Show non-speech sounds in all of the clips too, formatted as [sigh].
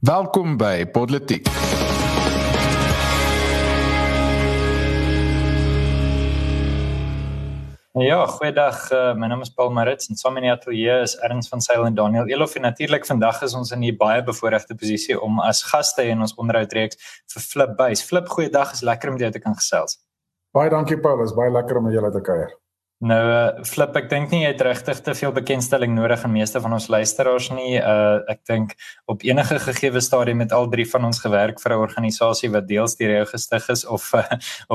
Welkom by Politiek. Ja, goeiedag. Uh, my naam is Paul Marits en saam in die ateljee is Erns van Sail en Daniel Elof en natuurlik vandag is ons in 'n baie bevoordeelde posisie om as gaste in ons onderhoudreeks vir Flip Buys. Flip, goeiedag. Is lekker om jou te kan gesels. Baie dankie Paul. Is baie lekker om met julle te kuier. Nou uh, flip ek dink nie jy het regtig te veel bekendstelling nodig aan meeste van ons luisteraars nie. Uh ek dink op enige gegeewe stadium met al drie van ons gewerk vir 'n organisasie wat deels deur jou gestig is of uh,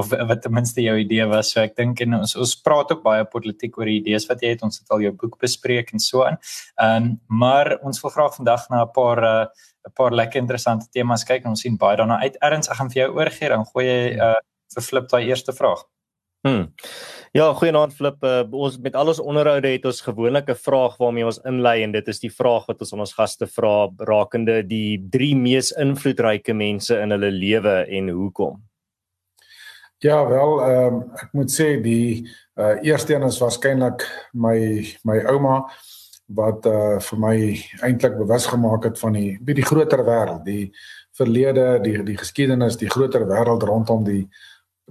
of wat ten minste jou idee was. So ek dink en ons ons praat ook baie politiek oor die idees wat jy het. Ons het al jou boek bespreek en so aan. Ehm um, maar ons wil graag vandag na 'n paar uh 'n paar lekker interessante temas kyk en ons sien baie daarna uit. Erns, ek gaan vir jou oorgee dan gooi jy uh vir flip daai eerste vraag. Hmm. Ja, goeienaand Flip. Uh, ons met al ons onderhoude het ons gewoonlik 'n vraag waarmee ons inlei en dit is die vraag wat ons aan ons gaste vra rakende die drie mees invloedryke mense in hulle lewe en hoekom. Ja, wel, ehm um, ek moet sê die uh, eerste een is waarskynlik my my ouma wat uh, vir my eintlik bewus gemaak het van die by die groter wêreld, die verlede, die die geskiedenis, die groter wêreld rondom die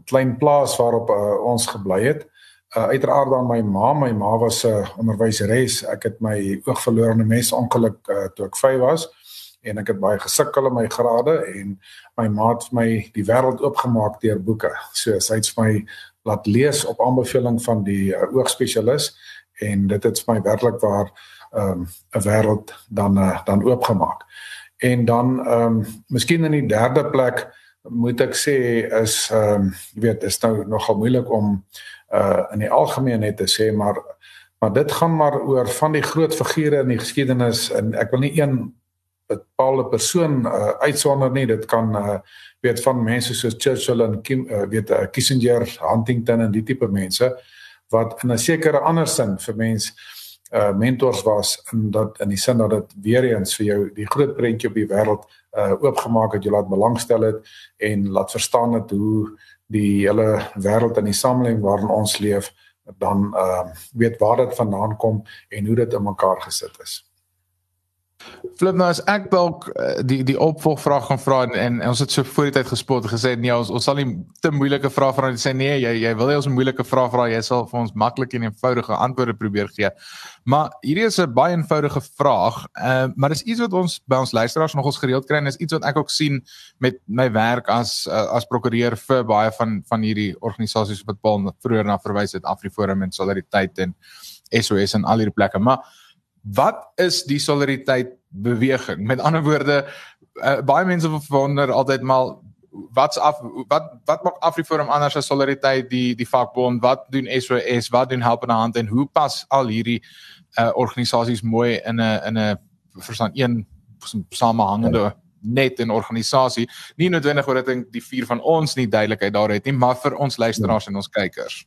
klein plaas waarop uh, ons gebly het. Uh, uiteraard dan my ma, my ma was 'n uh, onderwyseres. Ek het my oog verloor in 'n mesongeluk uh, toe ek 5 was en ek het baie gesukkel in my grade en my ma het my die wêreld oopgemaak deur boeke. So sy het my laat lees op aanbeveling van die uh, oogspesialis en dit het my werklik waar ehm, 'n um, wêreld dan uh, dan oopgemaak. En dan ehm um, miskien in die derde plek moet ek sê is ehm um, weet is nou nogal moeilik om uh in die algemeen net te sê maar maar dit gaan maar oor van die groot figure in die geskiedenis en ek wil nie een bepaalde persoon uh, uitsonder nie. Dit kan uh weet van mense soos Churchill en Kim, uh, weet uh, Kissinger, Huntington en die tipe mense wat in 'n sekere ander sin vir mense uh mentors was in dat in die sin dat dit weer eens vir jou die groot prentjie op die wêreld uh oopgemaak het, jy laat belangstel het en laat verstaan het hoe die hele wêreld en die samelewing waarin ons leef dan uh weet waar dit vandaan kom en hoe dit in mekaar gesit is. Flip nou as ek dalk uh, die die opvolgvraag gaan vra en, en ons het so voor die tyd gespot gesê nee ons ons sal nie te moeilike vrae vra en sê nee jy jy wil hê ons moeilike vrae vra jy sal vir ons maklik en eenvoudige antwoorde probeer gee. Maar hierdie is 'n baie eenvoudige vraag. Uh maar dis iets wat ons by ons luisteraars nogals gereeld kry en is iets wat ek ook sien met my werk as uh, as prokureur vir baie van van hierdie organisasies wat Paul vroeër na verwys het Afriforum en Solidariteit en SOS en al hierdie plekke. Maar wat is die solidariteit beweging? Met ander woorde, uh, baie mense wonder altyd maar wat's af wat wat maak Afriforum anders as solidariteit die die vakbond? Wat doen SOS? Wat doen Helpende Hand en hoe pas al hierdie uh, organisasies mooi in 'n in 'n verstaan een samehangende net 'n organisasie? Nie noodwendig oor dit die vier van ons nie duidelikheid daar het nie, maar vir ons luisteraars en ons kykers.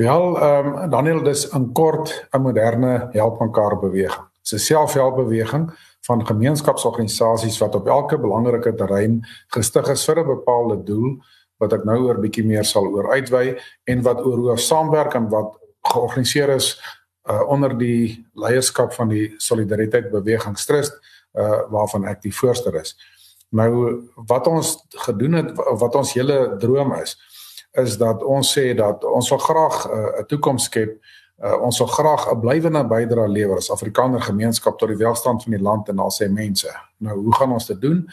Wel, ehm um, Daniel, dis 'n kort 'n moderne help mekaar beweging. Dis 'n selfhelpbeweging van gemeenskapsorganisasies wat op elke belangrike terrein gestig is vir 'n bepaalde doel wat ek nou oor bietjie meer sal oor uitwy en wat oor hoe saamwerk en wat georganiseer is uh, onder die leierskap van die solidariteit beweging Trust uh, waarvan ek die voorste is. Nou wat ons gedoen het wat ons hele droom is is dat ons sê dat ons wil graag uh, 'n uh, toekoms skep. Uh, ons wil graag 'n blywende bydrae lewer as Afrikaner gemeenskap tot die welstand van die land en al sy mense. Nou, hoe gaan ons dit doen?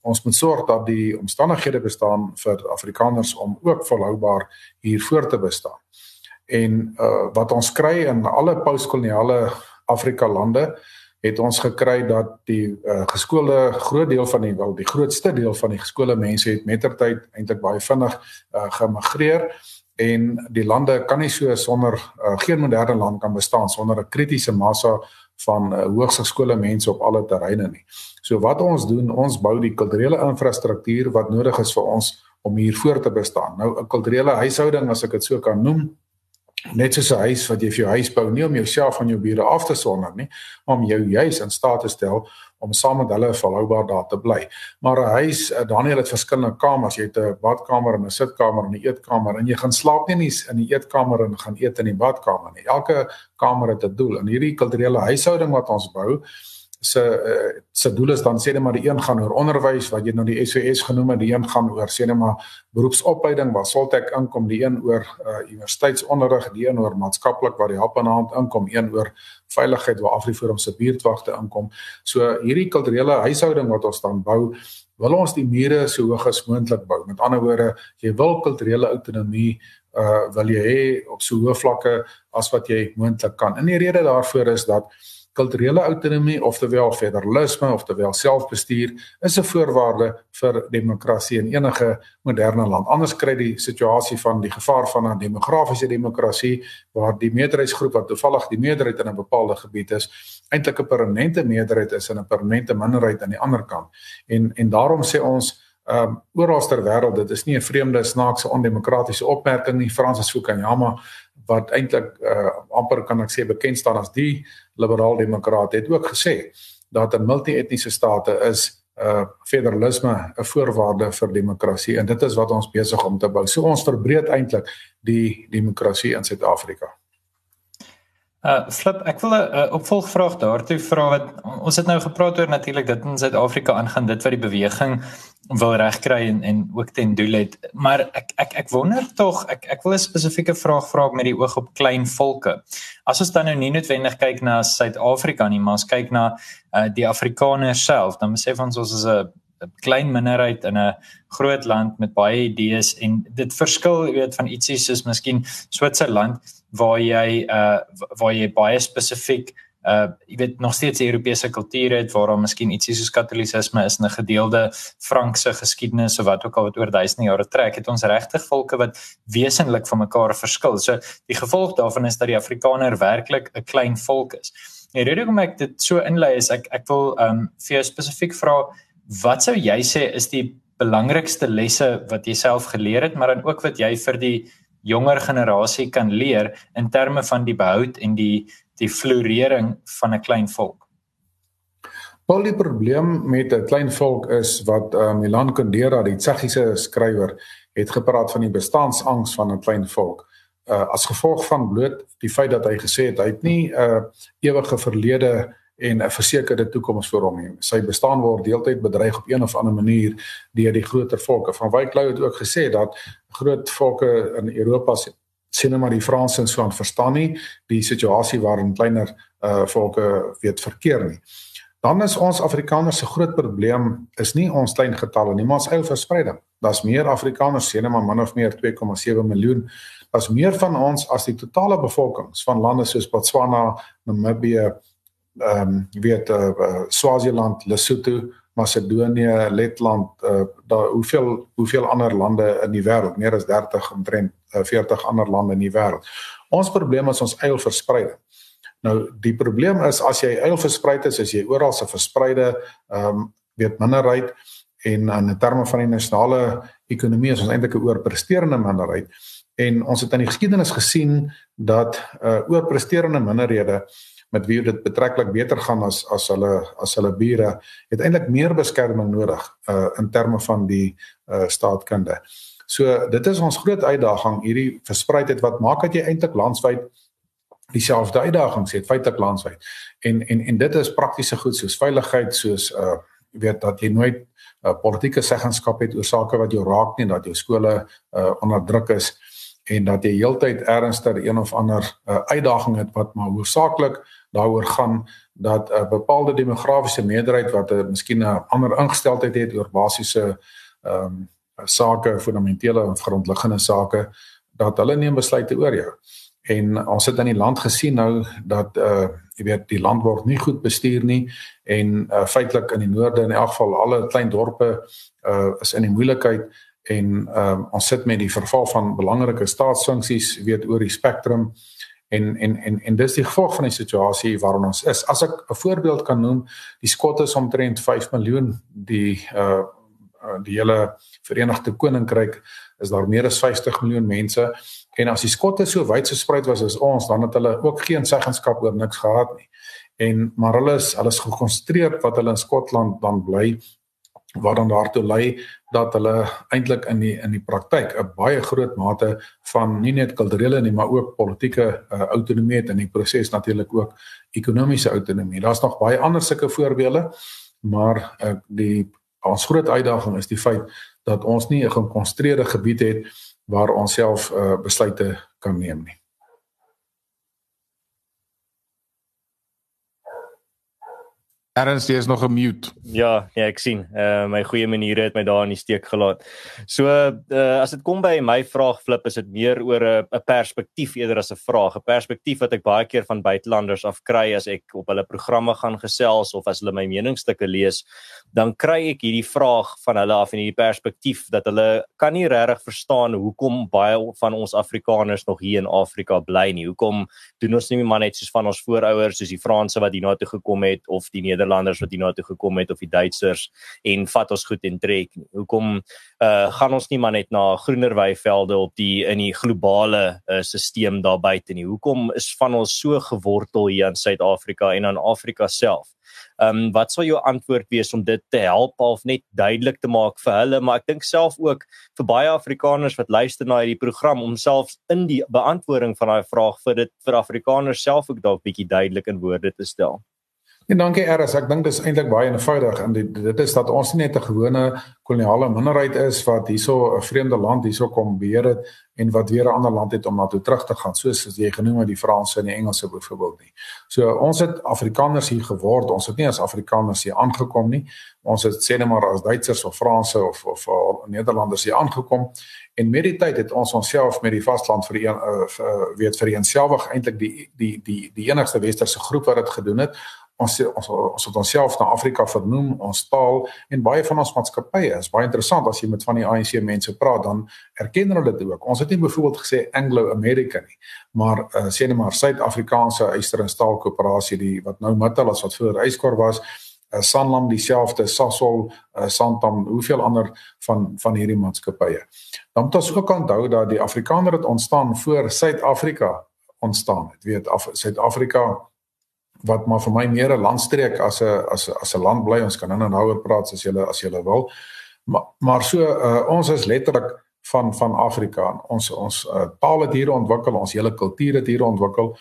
Ons moet sorg dat die omstandighede bestaan vir Afrikaners om ook volhoubaar hier voort te bestaan. En uh, wat ons kry in alle postkoloniale Afrika lande het ons gekry dat die uh, geskoolde groot deel van die wel die grootste deel van die geskoolde mense het mettertyd eintlik baie vinnig uh, gemigreer en die lande kan nie so sonder uh, geen moderne land kan bestaan sonder 'n kritiese massa van uh, hoogsgeskoolde mense op alle terreine nie. So wat ons doen, ons bou die kulturele infrastruktuur wat nodig is vir ons om hier voort te bestaan. Nou 'n kulturele huishouding as ek dit so kan noem, net soos 'n huis wat jy vir jou huis bou nie om jouself van jou bure af te sonder nie, maar om jou juis in staat te stel om saam met hulle volhoubaar daar te bly. Maar 'n huis, eh, Daniel het verskillende kamers, jy het 'n badkamer en 'n sitkamer en 'n eetkamer en jy gaan slaap nie in die eetkamer en gaan eet in die badkamer nie. Elke kamer het 'n doel en hierdie kulturele huishouding wat ons bou se uh, se doel is dan sê net maar die een gaan oor onderwys wat jy nou die SWS genoem het, die een gaan oor sê net maar beroepsopleiding waar Soltech inkom, die een oor uh, universiteitsonderrig, die een oor maatskaplik waar die help aan hand inkom, een oor veiligheid waar Afriforum se buurtwagte inkom. So hierdie kulturele huishouding wat ons dan bou wil ons die mure so hoog as moontlik bou. Met ander woorde, jy wil kulturele autonomie uh wil jy hê op so hoë vlakke as wat jy moontlik kan. En die rede daarvoor is dat kulturele autonomie oftewel federalisme oftewel selfbestuur is 'n voorwaarde vir demokrasie in enige moderne land. Anders kry die situasie van die gevaar van 'n demografiese demokrasie waar die meerderheidsgroep wat toevallig die meerderheid in 'n bepaalde gebied is, eintlik 'n permanente meerderheid is en 'n permanente minderheid aan die ander kant. En en daarom sê ons ehm um, oral ter wêreld dit is nie 'n vreemde snaakse ondemokratiese opmerking nie Fransis Fukuyama wat eintlik uh, amper kan ek sê bekend staan as die liberaal demokraat het ook gesê dat 'n multietniese state is uh federalisme 'n voorwaarde vir demokrasie en dit is wat ons besig om te bou. So ons verbreed eintlik die demokrasie in Suid-Afrika. Uh flip, ek wil 'n opvolgvraag daartoe vra wat ons het nou gepraat oor natuurlik dit in Suid-Afrika aangaan dit wat die beweging wil regkry en en ook ten doel het. Maar ek ek ek wonder tog ek ek wil 'n spesifieke vraag vra met die oog op klein volke. As ons dan nou nie noodwendig kyk na Suid-Afrika nie, maar ons kyk na uh die Afrikaners self, dan sê ons ons is 'n 'n klein minderheid in 'n groot land met baie idees en dit verskil jy weet van ietsie soos miskien Switserland waar jy uh waar jy baie spesifiek uh jy weet nog steeds die Europese kultuur het waar daar miskien ietsie soos katolisisme is 'n gedeelde Frankse geskiedenis of wat ook al wat oor duisende jare trek het ons regtig volke wat wesenlik van mekaar verskil. So die gevolg daarvan is dat die Afrikaner werklik 'n klein volk is. En rede hoekom ek dit so inlei is ek ek wil um vir jou spesifiek vra wat sou jy sê is die belangrikste lesse wat jy self geleer het, maar dan ook wat jy vir die jonger generasie kan leer in terme van die behoud en die die florering van 'n klein volk. Al die probleem met 'n klein volk is wat uh, Milan Kundera, die Tsjechiese skrywer, het gepraat van die bestaansangs van 'n klein volk. Uh, as gevolg van bloot die feit dat hy gesê het hy het nie 'n uh, ewige verlede en 'n versekerde toekoms vir hom nie. Sy bestaan word deeltyd bedreig op een of ander manier deur die groter volke. Van Wyk Lou het ook gesê dat groot volke in Europa sien nou maar die Franse en so aan verstaan nie die situasie waarin kleiner uh volke weet verkeer nie. Dan is ons Afrikaners se groot probleem is nie ons klein getalle nie, maar ons eie verspreiding. Daar's meer Afrikaners, sien nou maar min of meer 2,7 miljoen. Daar's meer van ons as die totale bevolkings van lande soos Botswana, Namibië, ehm um, jy weet uh, uh, Swaziland, Lesotho, Macedonië, Letland, uh, daar hoeveel hoeveel ander lande in die wêreld, meer as 30 omtrent uh, 40 ander lande in die wêreld. Ons probleem is ons eie verspreiding. Nou die probleem is as jy eie verspreid is, is jy oral se verspreide ehm um, weet minderheid en in terme van die nasionale ekonomie is ons eintlik 'n oorpresterende minderheid en ons het in die geskiedenis gesien dat uh oorpresterende minderhede met wie dit betreklik beter gaan as as hulle as hulle bure het eintlik meer beskerming nodig uh in terme van die uh staatkunde. So dit is ons groot uitdaging hierdie verspreidheid wat maak dat jy eintlik landwyd dieselfde uitdagings het feitelik landwyd. En en en dit is praktiese goed soos veiligheid soos uh weet dat jy nooit uh, politieke seggenskap het oor sake wat jou raak nie dat jou skole uh onder druk is en dat jy heeltyd ernstig een of ander uh, uitdaging het wat maar hoofsaaklik daaroor gaan dat 'n bepaalde demografiese meerderheid wat 'n miskien 'n ander ingesteldheid het oor basiese ehm um, sake, fundamentele en grondliggende sake dat hulle neem besluite oor jou. En ons het in die land gesien nou dat uh jy weet die land word nie goed bestuur nie en uh feitelik in die noorde in elk geval alle klein dorpe uh is in die moeilikheid en uh ons sit met die verval van belangrike staatsfunksies weet oor die spektrum en en en en dis die gevolg van die situasie waarin ons is. As ek 'n voorbeeld kan noem, die skotte is omtrent 5 miljoen, die uh die hele Verenigde Koninkryk is daar meer as 50 miljoen mense en as die skotte so wyd versprei was as ons, dan het hulle ook geen seggenskap oor niks gehad nie. En maar hulle is hulle is gekonsentreer wat hulle in Skotland dan bly wat dan daartoe lei dat hulle eintlik in die in die praktyk 'n baie groot mate van nie net kulturele nie maar ook politieke uh, autonomie het in die proses natuurlik ook ekonomiese autonomie. Daar's nog baie ander sulke voorbeelde, maar uh, die ons groot uitdaging is die feit dat ons nie 'n gekonstreerde gebied het waar ons self uh, besluite kan neem nie. Erns, jy is nog gemute. Ja, ja, ek sien. Uh my goeie maniere het my daar in die steek gelaat. So uh as dit kom by my vraag flip, is dit meer oor 'n 'n perspektief eerder as 'n vraag. 'n Perspektief wat ek baie keer van buitelanders af kry as ek op hulle programme gaan gesels of as hulle my meningsstukke lees, dan kry ek hierdie vraag van hulle af en hierdie perspektief dat hulle kan nie regtig verstaan hoekom baie van ons Afrikaners nog hier in Afrika bly nie. Hoekom doen ons nie maar net soos van ons voorouers, soos die Franse wat hier na toe gekom het of die wat hier na toe gekom het of die Duitsers en vat ons goed en trek nie. Hoekom uh gaan ons nie maar net na groener weivelde op die in die globale uh, stelsel daar buite nie. Hoekom is van ons so gewortel hier in Suid-Afrika en aan Afrika self? Ehm um, wat sou jou antwoord wees om dit te help of net duidelik te maak vir hulle, maar ek dink self ook vir baie Afrikaners wat luister na hierdie program om selfs in die beantwoording van daai vraag vir dit vir Afrikaners self ook dalk bietjie duidelik in woorde te stel. En dankie RS, ek dink dis eintlik baie eenvoudig. En dit dit is dat ons nie net 'n gewone koloniale minderheid is wat hierso 'n vreemde land hierso kom beheer het en wat weer 'n ander land het om na toe terug te gaan, soos as jy genoem het die Franse en die Engelse byvoorbeeld nie. So ons het Afrikaners hier geword, ons het nie as Afrikaners hier aangekom nie. Ons het sê net maar as Duitsers of Franse of of, of Nederlanders hier aangekom. En met die tyd het ons onsself met die vasteland vir uh, weet vereenselwig eintlik die die die die enigste westerse groep wat dit gedoen het ons ons ons het onsself na Afrika vernoem, ons taal en baie van ons maatskappye is baie interessant as jy met van die ANC mense praat dan erken hulle dit ook. Ons het nie byvoorbeeld gesê Anglo-American nie, maar uh, sê net maar Suid-Afrikaanse Yster en Staal Koöperasie die wat nou Mittal as wat vroeër Yskor was, uh, Sanlam dieselfde, Sasol, uh, Santam, hoeveel ander van van hierdie maatskappye. Dan moet ons ook onthou dat die Afrikaner het ontstaan voor Suid-Afrika ontstaan het. Weet af Suid-Afrika wat maar vir my meer 'n landstreek as 'n as 'n as 'n land bly. Ons kan nou nou oor praat as jy as jy wil. Maar maar so uh, ons is letterlik van van Afrika. Ons ons uh, taal het hier ontwikkel, ons hele kultuur het hier ontwikkel.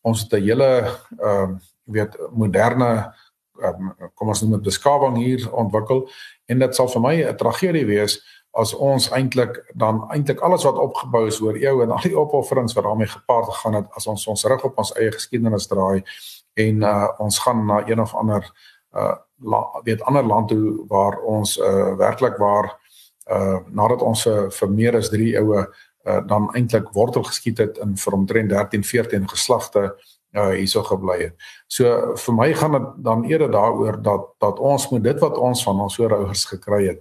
Ons het 'n hele ehm uh, weet moderne um, kom ons noem dit beskawing hier ontwikkel en dit sal vir my 'n tragedie wees as ons eintlik dan eintlik alles wat opgebou is oor eeue en al die opofferings wat daarmee gepaard gegaan het as ons ons rug op ons eie geskiedenis draai en uh, ons gaan na een of ander uh weet ander land toe waar ons uh werklik waar uh nadat ons vir meer as 3 eeue uh dan eintlik wortel geskiet het in vir omtrent 13 14 geslagte uh hierso gebly het. So vir my gaan dit dan eerder daaroor dat dat ons moet dit wat ons van ons voorouers gekry het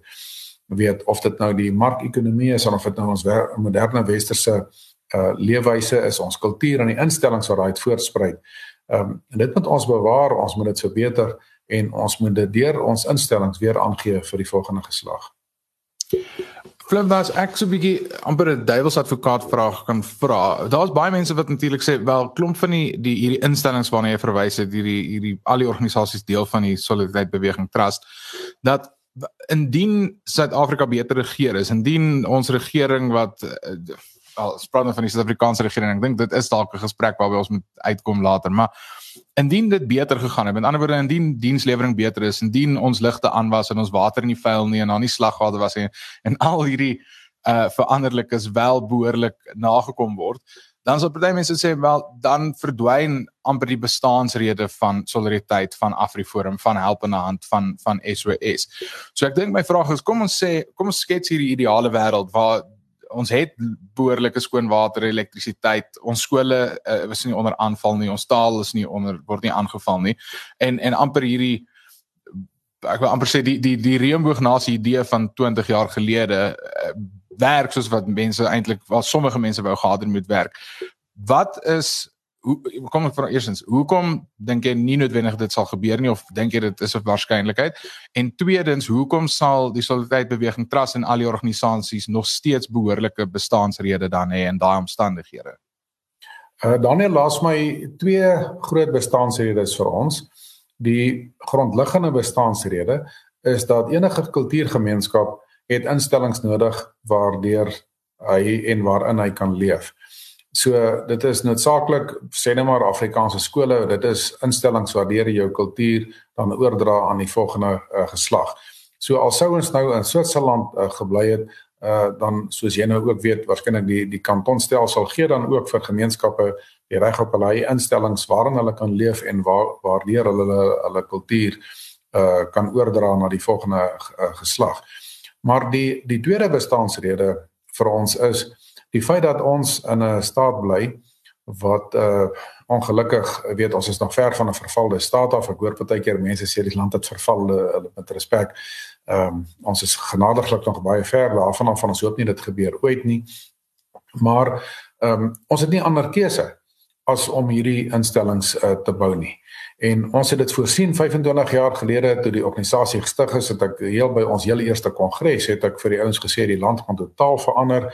weet of dit nou die markekonomie is of dit nou ons moderne westerse uh leefwyse is, ons kultuur en die instellings wat daai voortspruit. Ehm um, en dit moet ons bewaar, ons moet dit verbeter en ons moet dit deur ons instellings weer aangee vir die volgende geslag. Flip was ek so 'n bietjie amper 'n duiwelsadvokaat vraag kan vra. Daar's baie mense wat natuurlik sê wel klomp van die die hierdie instellings waarna jy verwys het, hierdie hierdie al die organisasies deel van die solidariteit beweging trust dat indien Suid-Afrika beter regeer is, indien ons regering wat uh, spraak nou van die Suid-Afrikaanse regering. Ek dink dit is dalk 'n gesprek waarby ons moet uitkom later, maar indien dit beter gegaan het, met ander woorde indien dienslewering beter is, indien ons ligte aan was en ons water in die vuil nie en daar nie slagwater was nie en [laughs] al hierdie uh veranderlikes wel behoorlik nagekom word, dan sal party mense sê wel dan verdwyn amper die bestaansrede van solidariteit van Afriforum van helpende hand van van SOS. So ek dink my vraag is kom ons sê kom ons skets hierdie ideale wêreld waar ons het behoorlike skoon water, elektrisiteit. Ons skole uh, is nie onder aanval nie. Ons taal is nie onder word nie aangeval nie. En en amper hierdie ek wil amper sê die die die reënboognasie idee van 20 jaar gelede uh, werk soos wat mense eintlik wel sommige mense wou gehad het moet werk. Wat is hoe kom ek van eersens hoekom dink jy nie noodwendig dit sal gebeur nie of dink jy dit is 'n waarskynlikheid en tweedens hoekom sal die solidariteit beweging trust en al die organisasies nog steeds behoorlike bestaansrede dan hê in daai omstandighede? Uh, Daniel laat my twee groot bestaansredes vir ons. Die grondliggende bestaansrede is dat enige kultuurgemeenskap het instellings nodig waardeur hy en waarin hy kan leef. So dit is noodsaaklik sê net maar Afrikaanse skole, dit is instellings waardeur jy jou kultuur dan oordra aan die volgende uh, geslag. So al sou ons nou in Switserland uh, gebly het, uh, dan soos jy nou ook weet, waarskynlik die die kantonstelsel gee dan ook vir gemeenskappe die reg op hulle instellings waarin hulle kan leef en waar waardeur hulle hulle, hulle kultuur uh kan oordra na die volgende uh, geslag. Maar die die tweede bestaansrede vir ons is die feit dat ons in 'n staat bly wat uh ongelukkig weet ons is nog ver van 'n vervalde staat af. Ek hoor baie keer mense sê die land het verval hulle met respek. Ehm um, ons is genadiglik nog baie ver daarvan af van ons hoop nie dit gebeur ooit nie. Maar ehm um, ons het nie ander keuse as om hierdie instellings uh, te bou nie. En ons het dit voorsien 25 jaar gelede toe die organisasie gestig is, het ek heel by ons heel eerste kongres het ek vir die ouens gesê die land gaan totaal verander.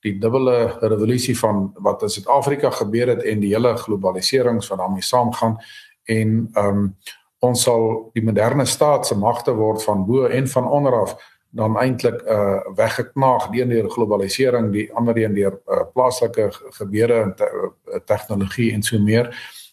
Die dubbele revolusie van wat in Suid-Afrika gebeur het en die hele globaliserings wat daarmee saamgaan en ehm um, ons sal die moderne staat se magte word van bo en van onder af dan eintlik uh weggeknaag deur die globalisering, die ander een deur uh, plaaslike gebeure en te, uh, tegnologie en so meer.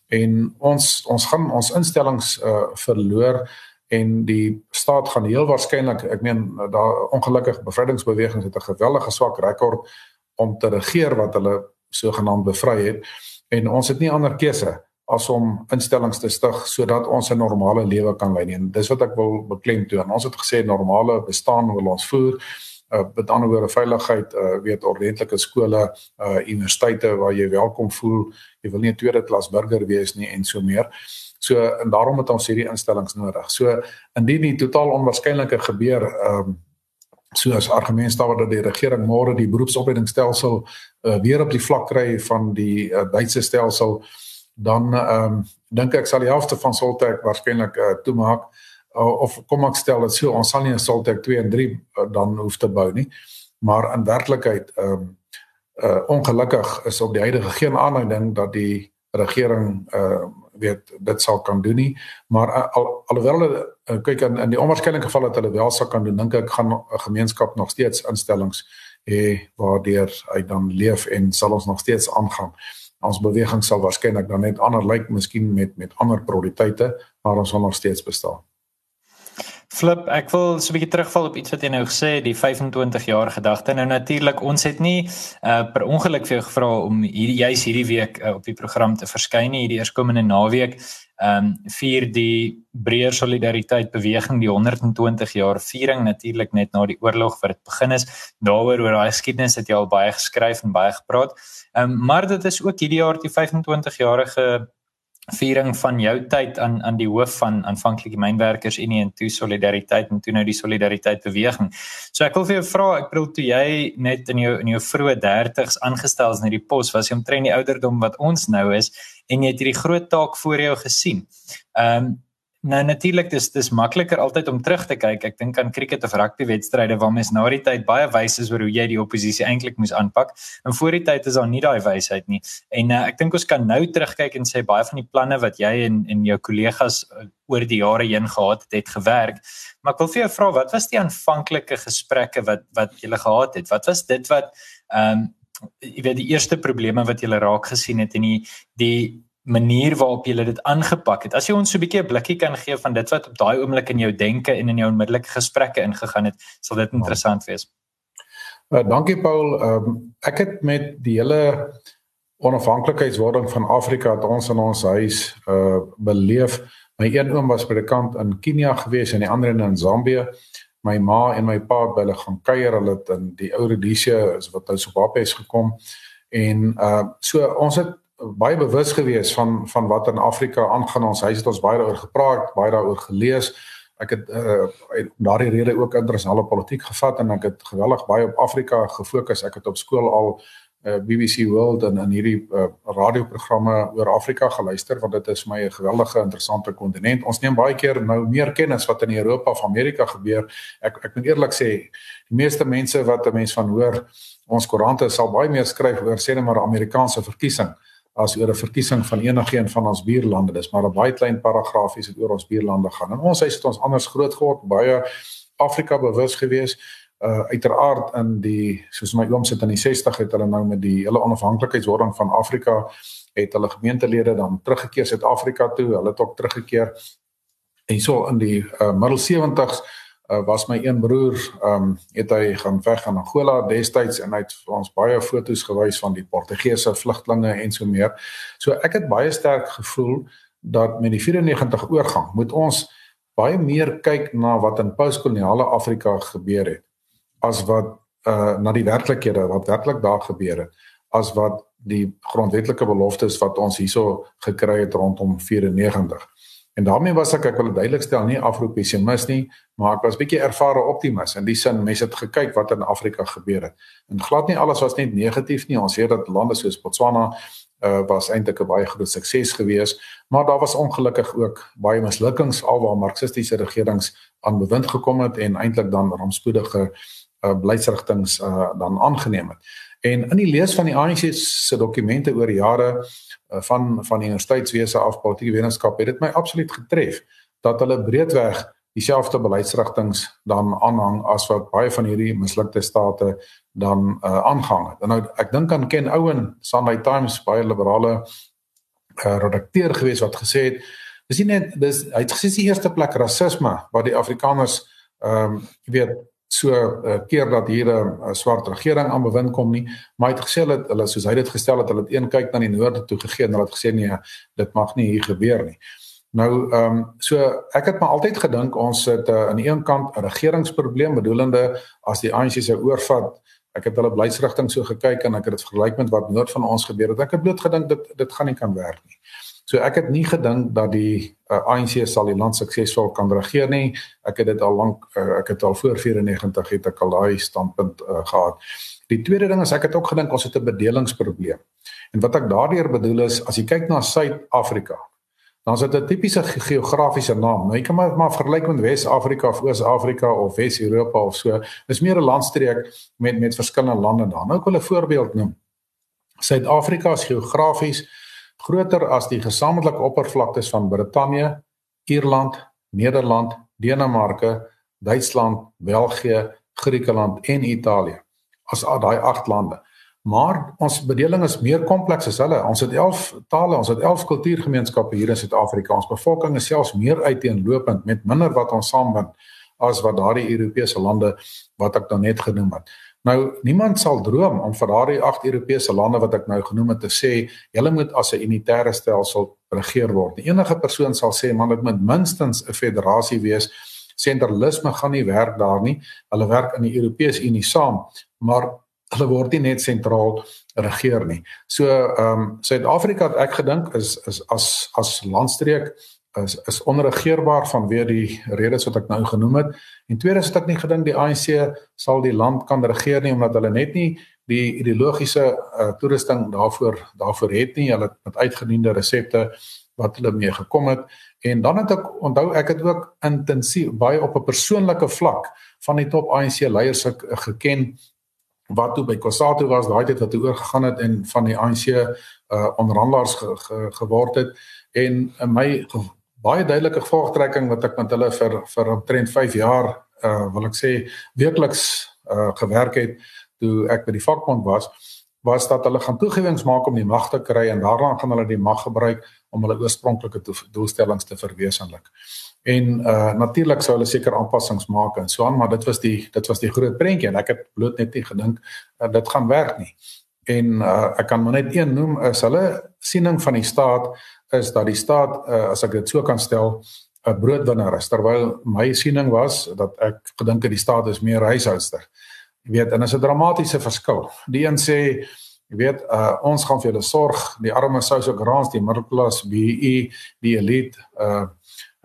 En ons ons gaan ons instellings uh verloor en die staat gaan heel waarskynlik, ek meen daar ongelukkig bevrydingsbewegings het 'n geweldige swak rekord om te regeer wat hulle sogenaamd bevry het en ons het nie ander keuse as om instellings te stig sodat ons 'n normale lewe kan lei. En dis wat ek wil beklemtoon. Ons het gesê normale bestaan wil ons voer. Uh met ander woorde veiligheid, uh weet ordentlike skole, uh universiteite waar jy welkom voel. Jy wil nie 'n tweede klas burger wees nie en so meer. So en daarom het ons hierdie instellings nodig. So indien die totaal onwaarskynlike gebeur, ehm um, so as argument staan dat die regering môre die beroepsopleidingsstelsel uh, weer op die vlak kry van die uh, Duitse stelsel dan ehm um, dink ek sal die helfte van Soltech waarskynlik uh, toemaak uh, of kom ek stel dit so ons sal nie Soltech 2 en 3 uh, dan hoef te bou nie. Maar in werklikheid ehm um, uh, ongelukkig is op die huidige geen aanleiding dat die regering uh, weet dit sal kan doen nie maar uh, al, alhoewel hulle uh, kyk in, in die onwaarskynlike geval dat hulle wel sal kan doen dink ek gaan 'n gemeenskap nog steeds instellings hê waardeur hy dan leef en sal ons nog steeds aangaan ons beweging sal waarskynlik dan net ander lyk miskien met met ander prioriteite maar ons sal nog steeds bestaan. Flip, ek wil so 'n bietjie terugval op iets wat jy nou gesê het, die 25 jaar gedagte. Nou natuurlik, ons het nie uh per ongeluk vir jou gevra om hierdie juis hierdie week uh, op die program te verskyn nie, hierdie eerskomende naweek. Um vir die breër solidariteit beweging die 120 jaar viering natuurlik net na die oorlog wat dit begin is. Daaroor oor daai geskiedenis het jy al baie geskryf en baie gepraat. Um maar dit is ook hierdie jaar die 25 jarige viering van jou tyd aan aan die hoof van aanvanklik die mynwerkers Unie en toe solidariteit en toe nou die solidariteit beweging. So ek wil vir jou vra, ek bedoel toe jy net in jou in jou vroeë 30's aangestel is in hierdie pos, was jy omtrent die ouderdom wat ons nou is en jy het hierdie groot taak voor jou gesien. Ehm um, Nou natuurlik dis dis makliker altyd om terug te kyk. Ek dink aan cricket of rugby wedstryde waar mens na die tyd baie wys is oor hoe jy die oppositie eintlik moes aanpak. En voor die tyd is daar nie daai wysheid nie. En uh, ek dink ons kan nou terugkyk en sê baie van die planne wat jy en en jou kollegas uh, oor die jare heen gehad het, het gewerk. Maar ek wil vir jou vra, wat was die aanvanklike gesprekke wat wat julle gehad het? Wat was dit wat ehm um, jy weet die eerste probleme wat julle raak gesien het en die die manier waarop jy dit aangepak het. As jy ons so 'n bietjie 'n blikkie kan gee van dit wat op daai oomblik in jou denke en in jou onmiddellike gesprekke ingegaan het, sal dit interessant wees. Uh, dankie Paul. Um, ek het met die hele onafhanklikheidswording van Afrika wat ons in ons huis uh beleef. My een oom was predikant in Kenia gewees en die ander in Zambië. My ma en my pa het by hulle gaan kuier. Hulle het in die ou Rhodesia is wat nou baie is gekom. En uh so ons het baie bewus gewees van van wat in Afrika aangaan. Ons huis het ons baie daaroor gepraat, baie daaroor gelees. Ek het uh daardie rede ook internasionale politiek gevat en ek het geweldig baie op Afrika gefokus. Ek het op skool al uh, BBC World en en hierdie uh, radioprogramme oor Afrika geluister want dit is vir my 'n geweldige interessante kontinent. Ons neem baie keer nou meer kennis wat in Europa of Amerika gebeur. Ek ek moet eerlik sê, die meeste mense wat 'n mens van hoor, ons koerante sal baie meer skryf oor sê net maar Amerikaanse verkiesing as oor 'n verkiesing van enigiets van ons buurlande. Dis maar 'n baie klein paragraafies wat oor ons buurlande gaan. En ons huis het ons anders groot geword, baie Afrika bewus gewees. Uh uiteraard in die soos my oom sit in die 60 het hulle nou met die hele onafhanklikheidswording van Afrika het hulle gemeentelede dan teruggekeer Suid-Afrika toe. Hulle het ook teruggekeer en so in die uh, middel 70s uh, was my een broer ehm um, het hy gaan weg aan Angola destyds en hy het vir ons baie foto's gewys van die Portugese vlugtlinge en so meer. So ek het baie sterk gevoel dat met die 94 oorgang moet ons baie meer kyk na wat in postkoloniale Afrika gebeur het as wat uh na die werklikhede wat werklik daar gebeur het as wat die grondwetlike beloftes wat ons hierso gekry het rondom 94. En daarmee was ek ek wil duidelik stel nie afropessimis nie, maar ek was bietjie ervare optimis in die sin mense het gekyk wat in Afrika gebeur het. En glad nie alles was net negatief nie. Ons weet dat lande soos Botswana uh, was eintlik 'n baie groot sukses gewees, maar daar was ongelukkig ook baie mislukkings alwaar marxistiese regerings aan bewind gekom het en eintlik dan rampspoedige uh, beleidsrigtinge uh, dan aangeneem het. En in die lees van die ANC se dokumente oor jare Eh, van van die universiteitswese af politieke wetenskap het dit my absoluut getref dat hulle breedweg dieselfde beleidsrigtinge dan aanhang as wat baie van hierdie mislukte state dan uh, aangang het. En nou ek dink aan Ken Owen, Sunday Times baie liberale uh, redakteur gewees wat gesê het dis nie net dis hy het gesê die eerste plek rasisme wat die Afrikaners ehm um, weet so uh, keer dat hier 'n uh, swart regering aan bewind kom nie, maar hy het gesê dat hulle soos hy dit gestel het, hulle het een kyk na die noorde toe gegee en hulle het gesê nee, dit mag nie hier gebeur nie. Nou ehm um, so ek het maar altyd gedink ons het uh, aan die een kant 'n regeringsprobleem bedoelende as die ANC se oorvat Ek het hulle beleidsrigting so gekyk en ek het dit vergelyk met wat noord van ons gebeur het. Ek het bloot gedink dit dit gaan nie kan werk nie. So ek het nie gedink dat die uh, ANC sal die land suksesvol kan regeer nie. Ek het dit al lank uh, ek het al voor 94 het ek al daai standpunt uh, gehad. Die tweede ding is ek het ook gedink ons het 'n bedelingsprobleem. En wat ek daardeur bedoel is as jy kyk na Suid-Afrika, dan is dit 'n tipiese geografiese naam. Nou jy kan maar, maar vergelyk met Wes-Afrika of Oos-Afrika of Wes-Europa of so. Dis meer 'n landstreek met met verskillende lande daar. Nou ek wil 'n voorbeeld noem. Suid-Afrika is geografies groter as die gesamentlike oppervlaktes van Brittanje, Ierland, Nederland, Denemarke, Duitsland, België, Griekeland en Italië. As daai 8 lande. Maar ons bedeling is meer kompleks as hulle. Ons het 11 tale, ons het 11 kultuurgemeenskappe hier in Suid-Afrika. Ons bevolking is selfs meer uiteenlopend met minder wat ons saambind as wat daardie Europese lande wat ek dan net genoem het. Nou niemand sal droom om vir daardie agt Europese lande wat ek nou genoem het te sê julle moet as 'n unitêre stelsel regeer word. Enige persoon sal sê man dit moet minstens 'n federasie wees. Sentralisme gaan nie werk daar nie. Hulle werk in die Europese Unie saam, maar hulle word nie net sentraal regeer nie. So ehm um, Suid-Afrika het ek gedink is is as as landstreek is is onregeerbaar vanweë die redes wat ek nou genoem het. En tweedens het ek nie gedink die ANC sal die land kan regeer nie omdat hulle net nie die ideologiese uh, toerusting daarvoor daarvoor het nie. Hulle het met uitgediende resepte wat hulle mee gekom het. En dan het ek onthou ek het ook intensief baie op 'n persoonlike vlak van die top ANC leiers geken wat toe by Kossatu was daai tyd wat hy oorgegaan het en van die ANC uh onderhandelaars ge, ge, geword het en in my baie duidelike gevolgtrekking wat ek met hulle vir vir omtrent 5 jaar uh wil ek sê werkliks uh gewerk het toe ek by die vakbond was was dat hulle gaan toegewings maak om die mag te kry en daarna gaan hulle die mag gebruik om hulle oorspronklike doelstellings te verwesenlik. En uh natuurlik sou hulle seker aanpassings maak en so aan, maar dit was die dit was die groot prentjie en ek het bloot net nie gedink uh, dit gaan werk nie. En uh ek kan maar net een noem is hulle siening van die staat is dat die staat uh, as ek dit so kan stel 'n broodwinner is terwyl my siening was dat ek gedink het die staat is meer huishoudster. Jy weet en is 'n dramatiese verskil. Die een sê jy weet uh, ons gaan vir julle sorg, die arme sous ook raans die middelklas, BE, die elite uh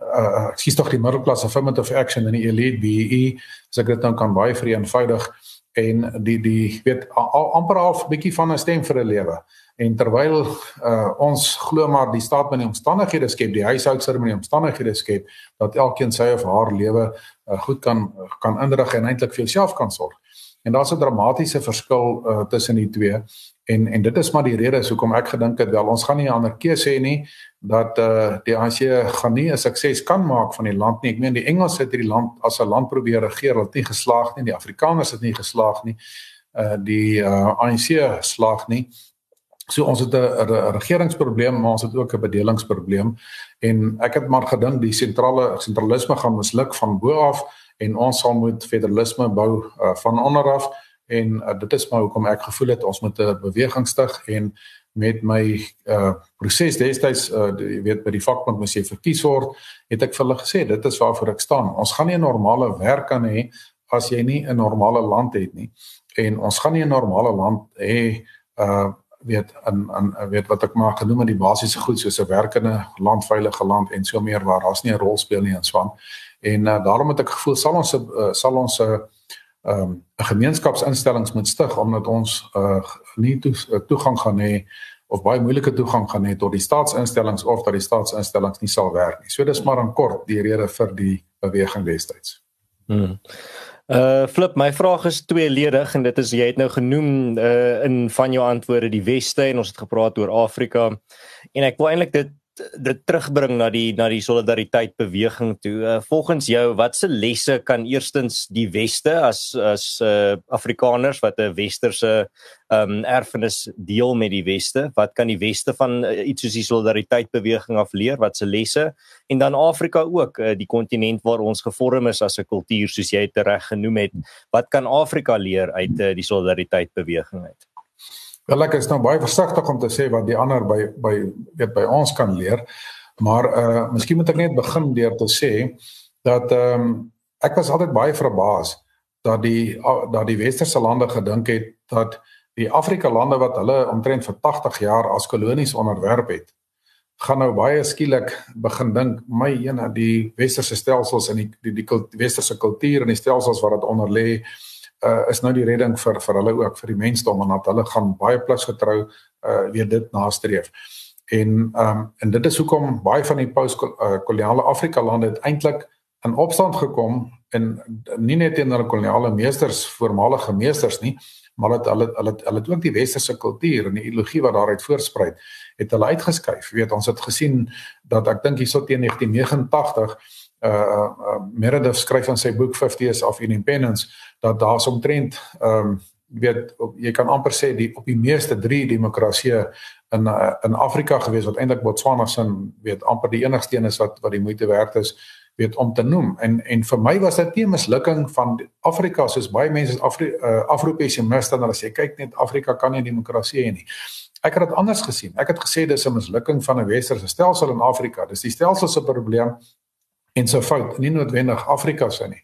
uh ek sê tog die middelklas affirmative action en die elite BE, as ek dit nou kan baie vereenvoudig en die die weet amper half bietjie van 'n stem vir 'n lewe. En terwyl uh, ons glo maar die staat met die omstandighede skep, die huishoudser met die omstandighede skep dat elkeen sy of haar lewe uh, goed kan kan inrig en eintlik vir homself kan sorg. En daar's 'n dramatiese verskil uh, tussen die twee. En en dit is maar die rede hoekom ek gedink het wel ons gaan nie 'n ander keuse hê nie dat uh die ANC gaan nie 'n sukses kan maak van die land nie. Ek meen die Engelse het hierdie land as 'n land probeer regeer, hulle het nie geslaag nie. Die Afrikaners het nie geslaag nie. Uh die uh ANC slaag nie. So ons het 'n regeringsprobleem, maar ons het ook 'n bedelingsprobleem. En ek het maar gedink die sentrale sentralisme gaan misluk van bo af en ons sal moet federalisme bou uh, van onder af en uh, dit is maar hoekom ek gevoel het ons moet 'n beweging stig en met my uh proses destyds uh jy weet by die vakbond moes jy verkies word het ek vir hulle gesê dit is waarvoor ek staan. Ons gaan nie 'n normale werk kan hê as jy nie 'n normale land het nie. En ons gaan nie 'n normale land hê uh weet in in weet wat ek maar genoem het die basiese goed soos 'n werkende land veilige land en so meer waar daar's nie 'n rol speel nie in Swan en uh, daarom het ek gevoel sal ons uh, sal ons 'n uh, ehm um, gemeenskapsinstellings moet stig omdat ons uh nie to, uh, toegang gaan hê of baie moeilike toegang gaan hê tot die staatsinstellings of dat die staatsinstellings nie sal werk nie. So dis maar in kort die rede vir die beweging destyds. Hmm. Uh flip my vraag is tweeledig en dit is jy het nou genoem uh in van jou antwoorde die weste en ons het gepraat oor Afrika en ek wil eintlik dit dit terugbring na die na die solidariteit beweging toe. Uh, volgens jou, watse lesse kan eerstens die weste as as uh, Afrikaners wat 'n westerse um erfenis deel met die weste, wat kan die weste van uh, iets soos die solidariteit beweging af leer? Watse lesse? En dan Afrika ook, uh, die kontinent waar ons gevorm is as 'n kultuur soos jy dit reg genoem het. Wat kan Afrika leer uit uh, die solidariteit beweging uit? Wel ek is nou baie versigtig om te sê wat die ander by by weet by ons kan leer. Maar uh miskien moet ek net begin deur te sê dat ehm um, ek was altyd baie verbaas dat die dat die westerse lande gedink het dat die Afrika lande wat hulle omtrent vir 80 jaar as kolonies onderwerp het gaan nou baie skielik begin dink my ene die westerse stelsels en die die, die, die westerse kultuur en die stelsels wat dit onder lê uh, is nou die redding vir vir hulle ook vir die mensdom en dat hulle gaan baie plus getrou uh, weer dit nastreef. En ehm um, en dit is hoekom baie van die post-koloniale Afrika lande eintlik in opstand gekom en nie net teen hulle koloniale meesters, voormalige meesters nie, maar dat hulle hulle hulle ook die westerse kultuur en die ideologie wat daaruit voorspruit, het hulle uitgeskuif. Jy weet, ons het gesien dat ek dink hierso teen 1989 uh, uh Meredith skryf in sy boek 50 Years of Independence dat daar omtrent ehm um, weet jy kan amper sê die op die meeste 3 demokratieë in uh, in Afrika gewees wat eintlik Botswana se weet amper die enigste een is wat wat die moeite werd is weet om te noem en en vir my was dit nie 'n mislukking van Afrika soos baie mense Afri uh, Afro-pessimiste dan as jy kyk net Afrika kan nie demokrasie hê nie. Ek het dit anders gesien. Ek het gesê dis 'n mislukking van 'n westerse stelsel in Afrika. Dis die stelsel se probleem en so fout, nie noodwendig Afrika se nie.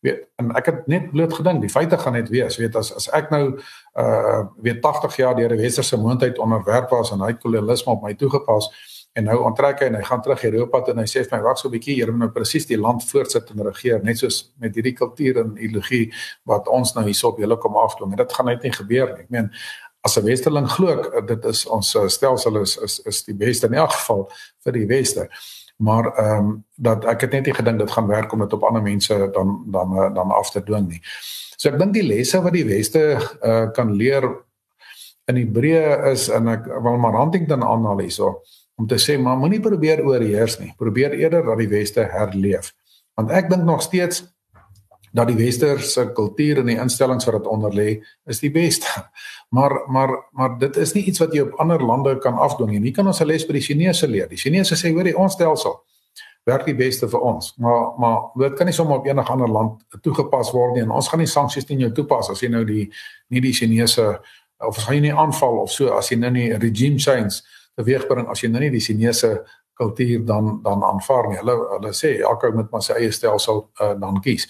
Weet, en ek het net bloot gedink, die feite gaan net wees, weet as as ek nou uh weet 80 jaar deur die westerse moondheid onderwerp was en hy kolonialisme op my toegepas en nou hy en hy gaan terug Europa toe en hy sê vir my wag so 'n bietjie, hier moet nou presies die land voortsit en regeer, net soos met hierdie kultuur en ideologie wat ons nou hierso op hele kom afdwing. Dit gaan net nie gebeur nie. Ek meen as 'n westerling glo dit is ons stelsel is is is die beste in elk geval vir die weste maar ehm um, dat ek het net nie gedink dit gaan werk om dit op ander mense dan dan dan af te dwing nie. So ek dink die lesse wat die weste uh, kan leer in Hebreë is en ek wil maar Huntington aanhaal hierso om te sê maar moenie probeer oorheers nie. Probeer eerder dat die weste herleef. Want ek dink nog steeds dat die westerse kultuur en die instellings wat dit onder lê is die beste. Maar maar maar dit is nie iets wat jy op ander lande kan afdwing nie. Hier kan ons 'n les by die Chinese leer. Die Chinese sê hoor jy ons stelsel werk die beste vir ons. Maar maar dit kan nie sommer op enige ander land toegepas word nie en ons gaan nie sanksies teen jou toepas as jy nou die nie die Chinese of as jy nie aanval of so as jy nou nie regime change teweegbring as jy nou nie die Chinese kultuur dan dan aanvaar nie. Hulle hulle sê elke ou moet maar sy eie stelsel uh, dan kies.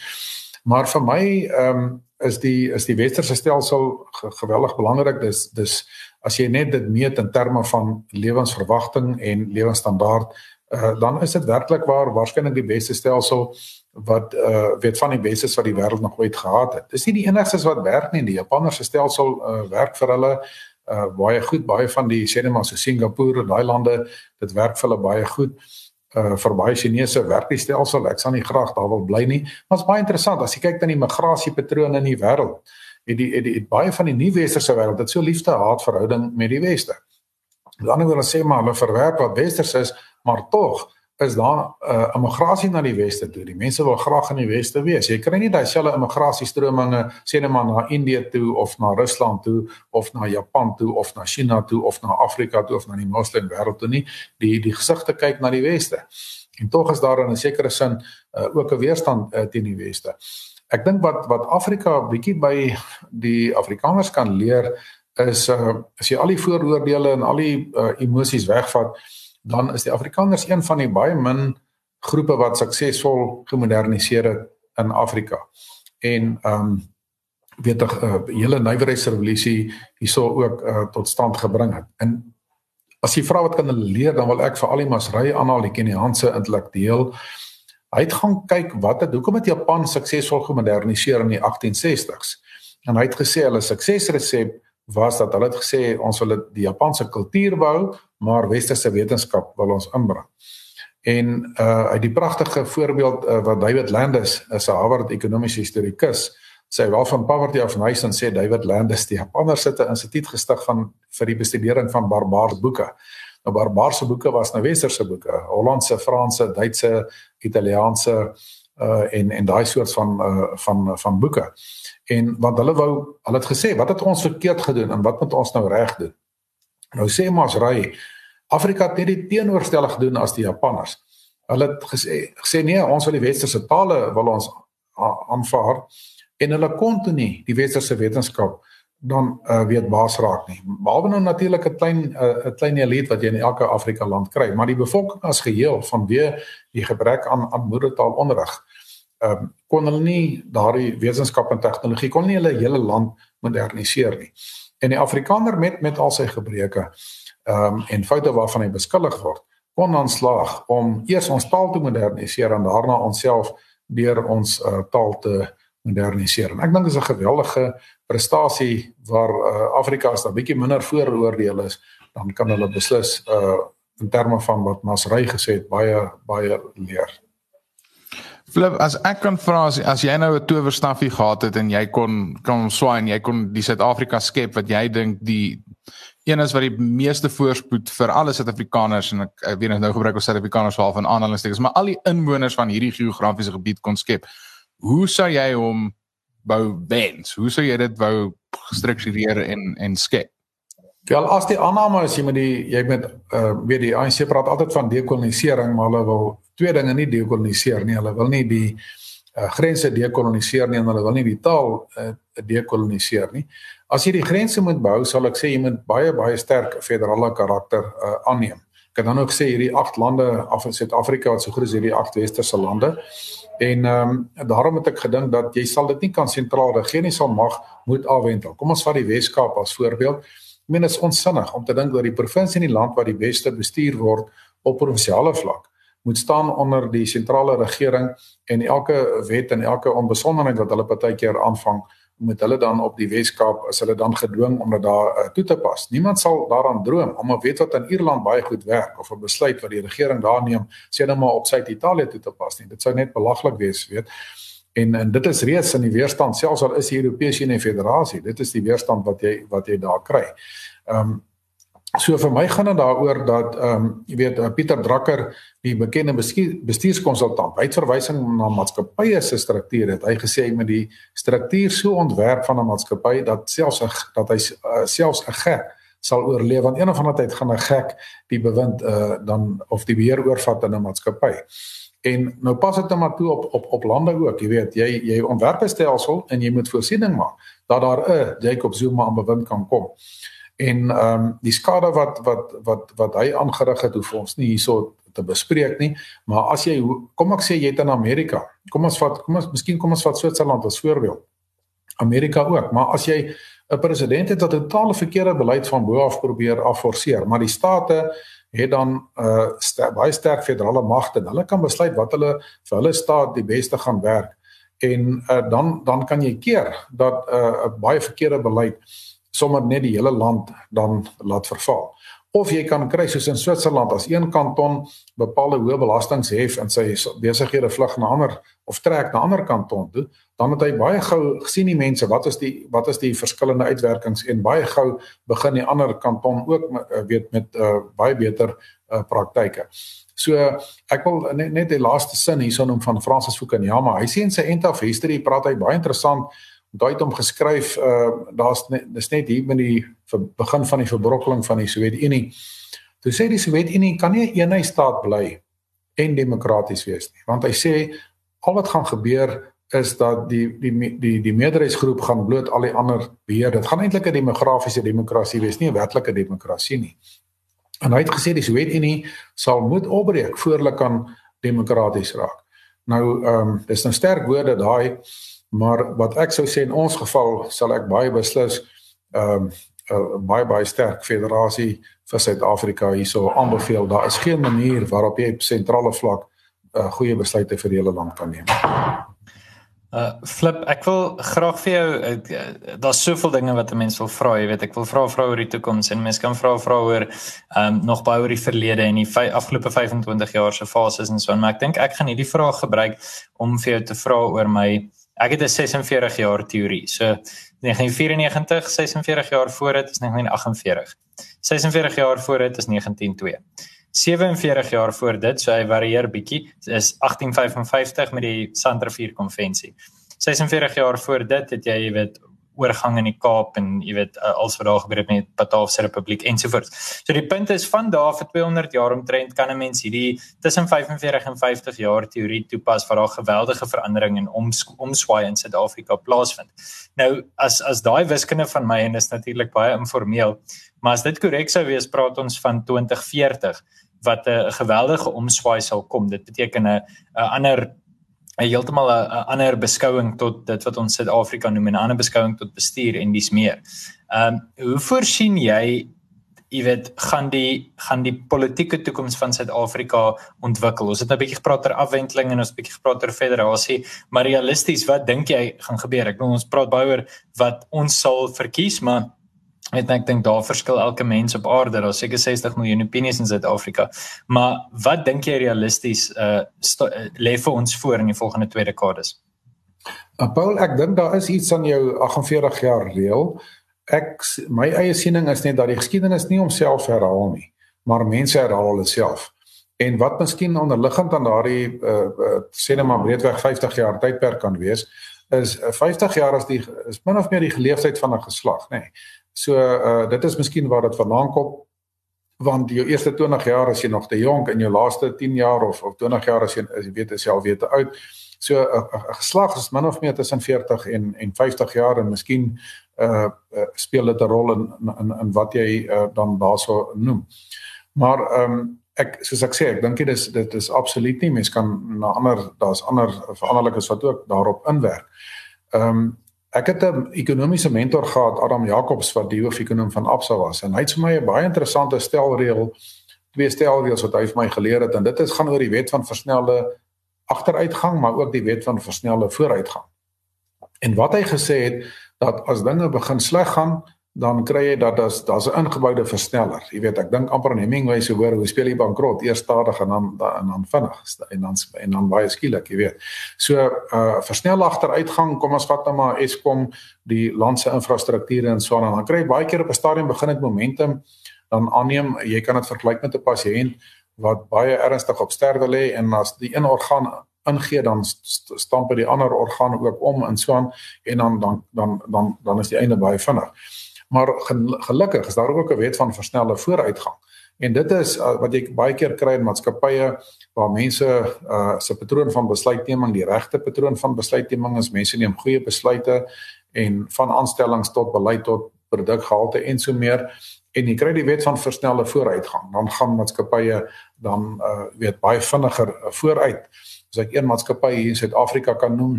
Maar vir my ehm um, is die is die westerse stelsel geweldig belangrik. Dis dis as jy net dit meet in terme van lewensverwagting en lewensstandaard, uh, dan is dit werklik waar waarskynlik die beste stelsel wat uh weet van die beste wat die wêreld nog ooit gehad het. Dis nie die enigstes wat werk nie. Die Japanerse stelsel uh werk vir hulle uh baie goed. Baie van die sê net maar so Singapore en daai lande, dit werk vir hulle baie goed uh vir baie Chinese werk die stelsel. Ek sal nie graag daar wil bly nie. Maar dit is baie interessant as jy kyk na die migrasiepatrone in die wêreld. het die het, die, het baie van die nuwe-westerse wêreld dit so liefde-haat verhouding met die weste. Dan wil ons sê maar hulle verwerp wat westers is, maar tog is daar 'n uh, immigrasie na die weste toe. Die mense wil graag in die weste wees. Jy kry nie daai selfe immigrasiestrominge sê net maar na Indië toe of na Rusland toe of na Japan toe of na China toe of na Afrika toe of na die moslim wêreld toe nie. Die die gesigte kyk na die weste. En tog is daar in 'n sekere sin uh, ook 'n weerstand uh, teen die weste. Ek dink wat wat Afrika bietjie by die Afrikaners kan leer is uh, as jy al die vooroordeele en al die uh, emosies wegvat, dan is die Afrikaners een van die baie min groepe wat suksesvol gemoderniseer het in Afrika. En ehm um, weet ek 'n uh, hele nywerheidsrevolusie hierso ook uh, tot stand gebring het. En as jy vra wat kan hulle leer, dan wil ek vir al die Masrye aanhaal, die Keniaanse intellektueel. Hy het gaan kyk wat het hoekom het Japan suksesvol gemoderniseer in die 1860s. En hy het gesê hulle suksesresep was dat hulle het gesê ons wil die Japanse kultuur bou, maar westerse wetenskap wil ons inbring. En uh uit die pragtige voorbeeld uh, wat David Landis, 'n Harvard ekonomiese historikus, sê wel van poverty of nation sê David Landis die Japanners het 'n instituut gestig van vir die bestudering van barbaarse boeke. Nou barbaarse boeke was nou westerse boeke, Hollandse, Franse, Duitse, Italiaanse uh en en daai soort van uh van van boeke. En want hulle wou hulle het gesê wat het ons verkeerd gedoen en wat moet ons nou reg doen? Nou sê Masrai, Afrika het net die teenoorstelde gedoen as die Japanners. Hulle het gesê gesê nee, ons wil die westerse tale wil ons aanvaar en hulle kon toe nie die westerse wetenskap dan uh, weet baas raak nie. Behalwe nou natuurlik 'n klein uh, 'n klein elite wat jy in elke Afrika land kry, maar die bevolking as geheel vanweë die gebrek aan aan moedertaalonderrig, ehm um, kon hulle nie daardie wetenskap en tegnologie kon nie hulle hele land moderniseer nie en die Afrikaner met met al sy gebreke ehm um, en foute waarvan hy beskuldig word kon dan slaag om eers ons taal te moderniseer en daarna onsself deur ons uh, taal te moderniseer. En ek dink dit is 'n geweldige prestasie waar uh, Afrika as 'n bietjie minder vooroordeel is, dan kan hulle beslis uh in terme van wat Masrey gesê het baie baie leer. Flip, as ek kan vra as, as jy nou 'n towerstafie gehad het en jy kon kan swaai en jy kon die Suid-Afrika skep wat jy dink die een is wat die meeste voorspoed vir alle Suid-Afrikaners en ek, ek weet nou gebruik ons Suid-Afrikaners half van aanhalingstekens, maar al die inwoners van hierdie geografiese gebied kon skep. Hoe sou jy hom wou wens? Hoe sou jy dit wou gestruktureer en en skep? Ja, as die aanname is jy met die jy met uh weet die ANC praat altyd van dekolonisering, maar hulle wil twee dinge nie dekoloniseer nie. Hulle wil nie die uh grense dekoloniseer nie en hulle wil nie die taal uh dekoloniseer nie. As jy die grense moet bou, sal ek sê jy moet baie baie sterk federale karakter uh aanneem. Ek het dan ook gesê hierdie 8 lande af in Suid-Afrika wat so groot is hierdie 8 westerse lande. En ehm um, daarom het ek gedink dat jy sal dit nie kan sentraal regeer nie, sal mag moet afwentel. Kom ons vat die Wes-Kaap as voorbeeld. Ek meen dit is onsinnig om te dink dat die provinsie in die land waar die beste bestuur word op provinsiale vlak moet staan onder die sentrale regering en elke wet en elke onbesonderheid wat hulle partykeer aanvang moet hulle dan op die Weskaap as hulle dan gedwing om dit daar uh, toe te pas. Niemand sal daaraan droom om 'n wet wat in Ierland baie goed werk of 'n besluit wat die regering daar neem sê nou maar op Suid-Italië toe te pas nie. Dit sou net belaglik wees, weet. En en dit is reeds in die weerstand selfs al is die Europese Unie 'n federasie. Dit is die weerstand wat jy wat jy daar kry. Ehm um, so vir my gaan dit daaroor dat ehm um, jy weet uh, Pieter Drakker, die bekende bestuurskonsultant, hy het verwysing na maatskappye se strukture. Het hy gesê met die struktuur so ontwerp van 'n maatskappy dat selfs 'n dat hy uh, selfs 'n gek sal oorleef want een of ander tyd gaan 'n gek die bewind uh, dan of die beheer oorvat in 'n maatskappy. En nou pas dit net maar toe op op op lande ook, jy weet, jy jy ontwerp 'n stelsel en jy moet voorsiening maak dat daar 'n Jacob Zuma aan bewind kan kom. En ehm um, die skade wat wat wat wat hy aangerig het, hoef ons nie hierso te bespreek nie, maar as jy kom ek sê jy het in Amerika. Kom ons vat kom ons miskien kom ons vat Switserland as voorbeeld. Amerika ook, maar as jy 'n president het wat 'n totale verkeerde beleid van bo af probeer afforceer, maar die state het dan uh, ster, baie sterk federale magte. Hulle kan besluit wat hulle vir hulle staat die beste gaan werk. En uh, dan dan kan jy keer dat 'n uh, baie verkeerde beleid sommer net die hele land dan laat verval. Of jy kan kry soos in Switserland as een kanton bepaalde hoë belastings hef en sy besighede vlug na ander of trek na ander kanton toe, dan het hy baie gou gesien die mense wat is die wat is die verskillende uitwerkings en baie gou begin die ander kanton ook uh, weet met uh, baie beter uh, praktyke. So ek wil net net die laaste sin hierso noem van Francis Fukuyama. Hy sê in sy End of History praat hy baie interessant daai het hom geskryf uh daar's net dis net hier met die begin van die verbrokkeling van die Sowjetunie. Toe sê die Sowjetunie kan nie 'n een eenheidsstaat bly en demokraties wees nie, want hy sê al wat gaan gebeur is dat die die die die meerderheidsgroep gaan bloot al die ander beheer. Dit gaan eintlik 'n demografiese demokrasie wees, nie 'n werklike demokrasie nie. En hy het gesê die Sowjetunie sal moet opbreek voor hulle kan demokraties raak. Nou ehm um, dis nou sterk woorde daai Maar wat ek sou sê in ons geval sal ek baie beslis ehm um, 'n uh, baie baie sterk federasie vir Suid-Afrika hierso aanbeveel. Daar is geen manier waarop jy op sentrale vlak 'n uh, goeie besluite vir die hele land kan neem. Uh flip, ek wil graag vir jou uh, daar's soveel dinge wat 'n mens wil vra, jy weet, ek wil vra vra oor die toekoms en mense kan vra vra oor ehm um, nog baie oor die verlede en die afgelope 25 jaar se fases en so en maar ek dink ek gaan hierdie vraag gebruik om vir jou te vra oor my Ek het 'n 46 jaar teorie. So 1994, 46 jaar voor dit is 1948. 46 jaar voor dit is 192. 47 jaar voor dit, so hy varieer bietjie, is 1855 met die Sandrivier konvensie. 46 jaar voor dit het jy, jy weet, oorgang in die Kaap en jy weet uh, als wat daar gebeur het met Bataafse Republiek ensovoorts. So die punt is van daar vir 200 jaar omtrent kan 'n mens hierdie tussen 45 en 50 jaar teorie toepas waar daar geweldige verandering en oms, omswaai in Suid-Afrika plaasvind. Nou as as daai wiskunde van my en is natuurlik baie informeel, maar as dit korrek sou wees, praat ons van 2040 wat 'n geweldige omswaai sal kom. Dit beteken 'n ander 'n heeltemal 'n ander beskouing tot dit wat ons Suid-Afrika noem en 'n ander beskouing tot bestuur en dis meer. Ehm um, hoe voorsien jy jy weet gaan die gaan die politieke toekoms van Suid-Afrika ontwikkel? Ons het nou 'n bietjie gepraat oor afwenteling en ons 'n bietjie gepraat oor federasie, maar realisties, wat dink jy gaan gebeur? Ek bedoel ons praat baie oor wat ons sal verkies, maar Ek dink daar verskil elke mens op aarde. Daar's seker 60 miljoen opinies in Suid-Afrika. Maar wat dink jy realisties uh, uh lê vir ons voor in die volgende twee dekades? Uh, Paul, ek dink daar is iets aan jou 48 jaar reël. Ek my eie siening is net dat die geskiedenis nie homself herhaal nie, maar mense herhaal hulle self. En wat miskien onderliggend aan daardie uh, uh sê net maar breedweg 50 jaar tydperk kan wees, is uh, 50 jaar as die is min of meer die geleefdheid van 'n geslag, nê. Nee. So uh dit is miskien waar dit vandaan kom want jou eerste 20 jaar as jy nog te jonk en jou laaste 10 jaar of of 20 jaar as jy as jy weet self weet te oud. So 'n uh, uh, geslag is min of meer tussen 40 en en 50 jaar en miskien uh, uh speel dit 'n rol in in in wat jy uh, dan daarso noem. Maar ehm um, ek soos ek sê, ek dink dit is dit is absoluut nie mens kan na ander daar's ander veranderlikes wat ook daarop inwerk. Ehm um, Ek het 'n ekonomiese mentor gehad, Adam Jacobs wat die hoofekonoom van Absa was en hy het vir my 'n baie interessante stelreël, twee stelreëls wat hy vir my geleer het en dit is gaan oor die wet van versnelde agteruitgang, maar ook die wet van versnelde vooruitgang. En wat hy gesê het dat as dinge begin sleg gaan, dan kry jy dat daar's daar's 'n ingeboude versneller. Jy weet, ek dink amper aan Hemingway se hoor hoe speel jy bankrot, eers stadig en dan en dan vinnig en dan en dan baie skielik, jy weet. So uh versnel agteruitgang, kom ons vat nou maar Eskom, die land se infrastrukture en so aan, dan kry jy baie keer op 'n stadium begin dit momentum dan aanneem, jy kan dit vergelyk met 'n pasiënt wat baie ernstig op sterwe lê en as die een orgaan ingee dan stamp die ander orgaan ook om en so aan en dan dan dan dan dan is die einde baie vinnig. Maar gelukkig is daar ook 'n wet van versnelde vooruitgang. En dit is uh, wat jy baie keer kry in maatskappye waar mense uh se patroon van besluitneming, die regte patroon van besluitneming is mense neem goeie besluite en van aanstellings tot beleid tot produkgehalte en so meer en jy kry die wet van versnelde vooruitgang. Dan gaan maatskappye dan uh weet baie vinniger vooruit. As ek een maatskappy hier in Suid-Afrika kan noem,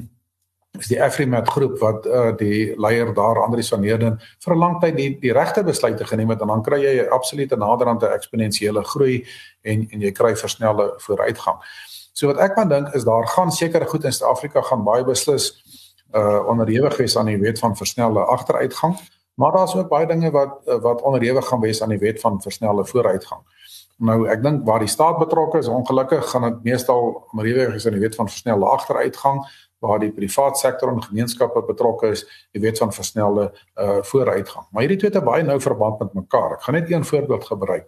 is die Afrimat groep wat uh, die leier daar Andrius van Heerden vir 'n lang tyd die die regte besluite geneem het en dan kry jy 'n absolute naderhand 'n eksponensiële groei en en jy kry versnelde vooruitgang. So wat ek van dink is daar gaan seker goed in Suid-Afrika gaan baie beslis uh onderhewig wees aan die wet van versnelde agteruitgang, maar daar's ook baie dinge wat uh, wat onderhewig gaan wees aan die wet van versnelde vooruitgang. Nou ek dink waar die staat betrokke is, ongelukkig gaan dit meestal maar jy weet jy weet van versnelde agteruitgang waar die privaat sektor en gemeenskappe betrokke is, jy weet van versnelde uh vooruitgang. Maar hierdie twee het baie nou verband met mekaar. Ek gaan net een voorbeeld gebruik.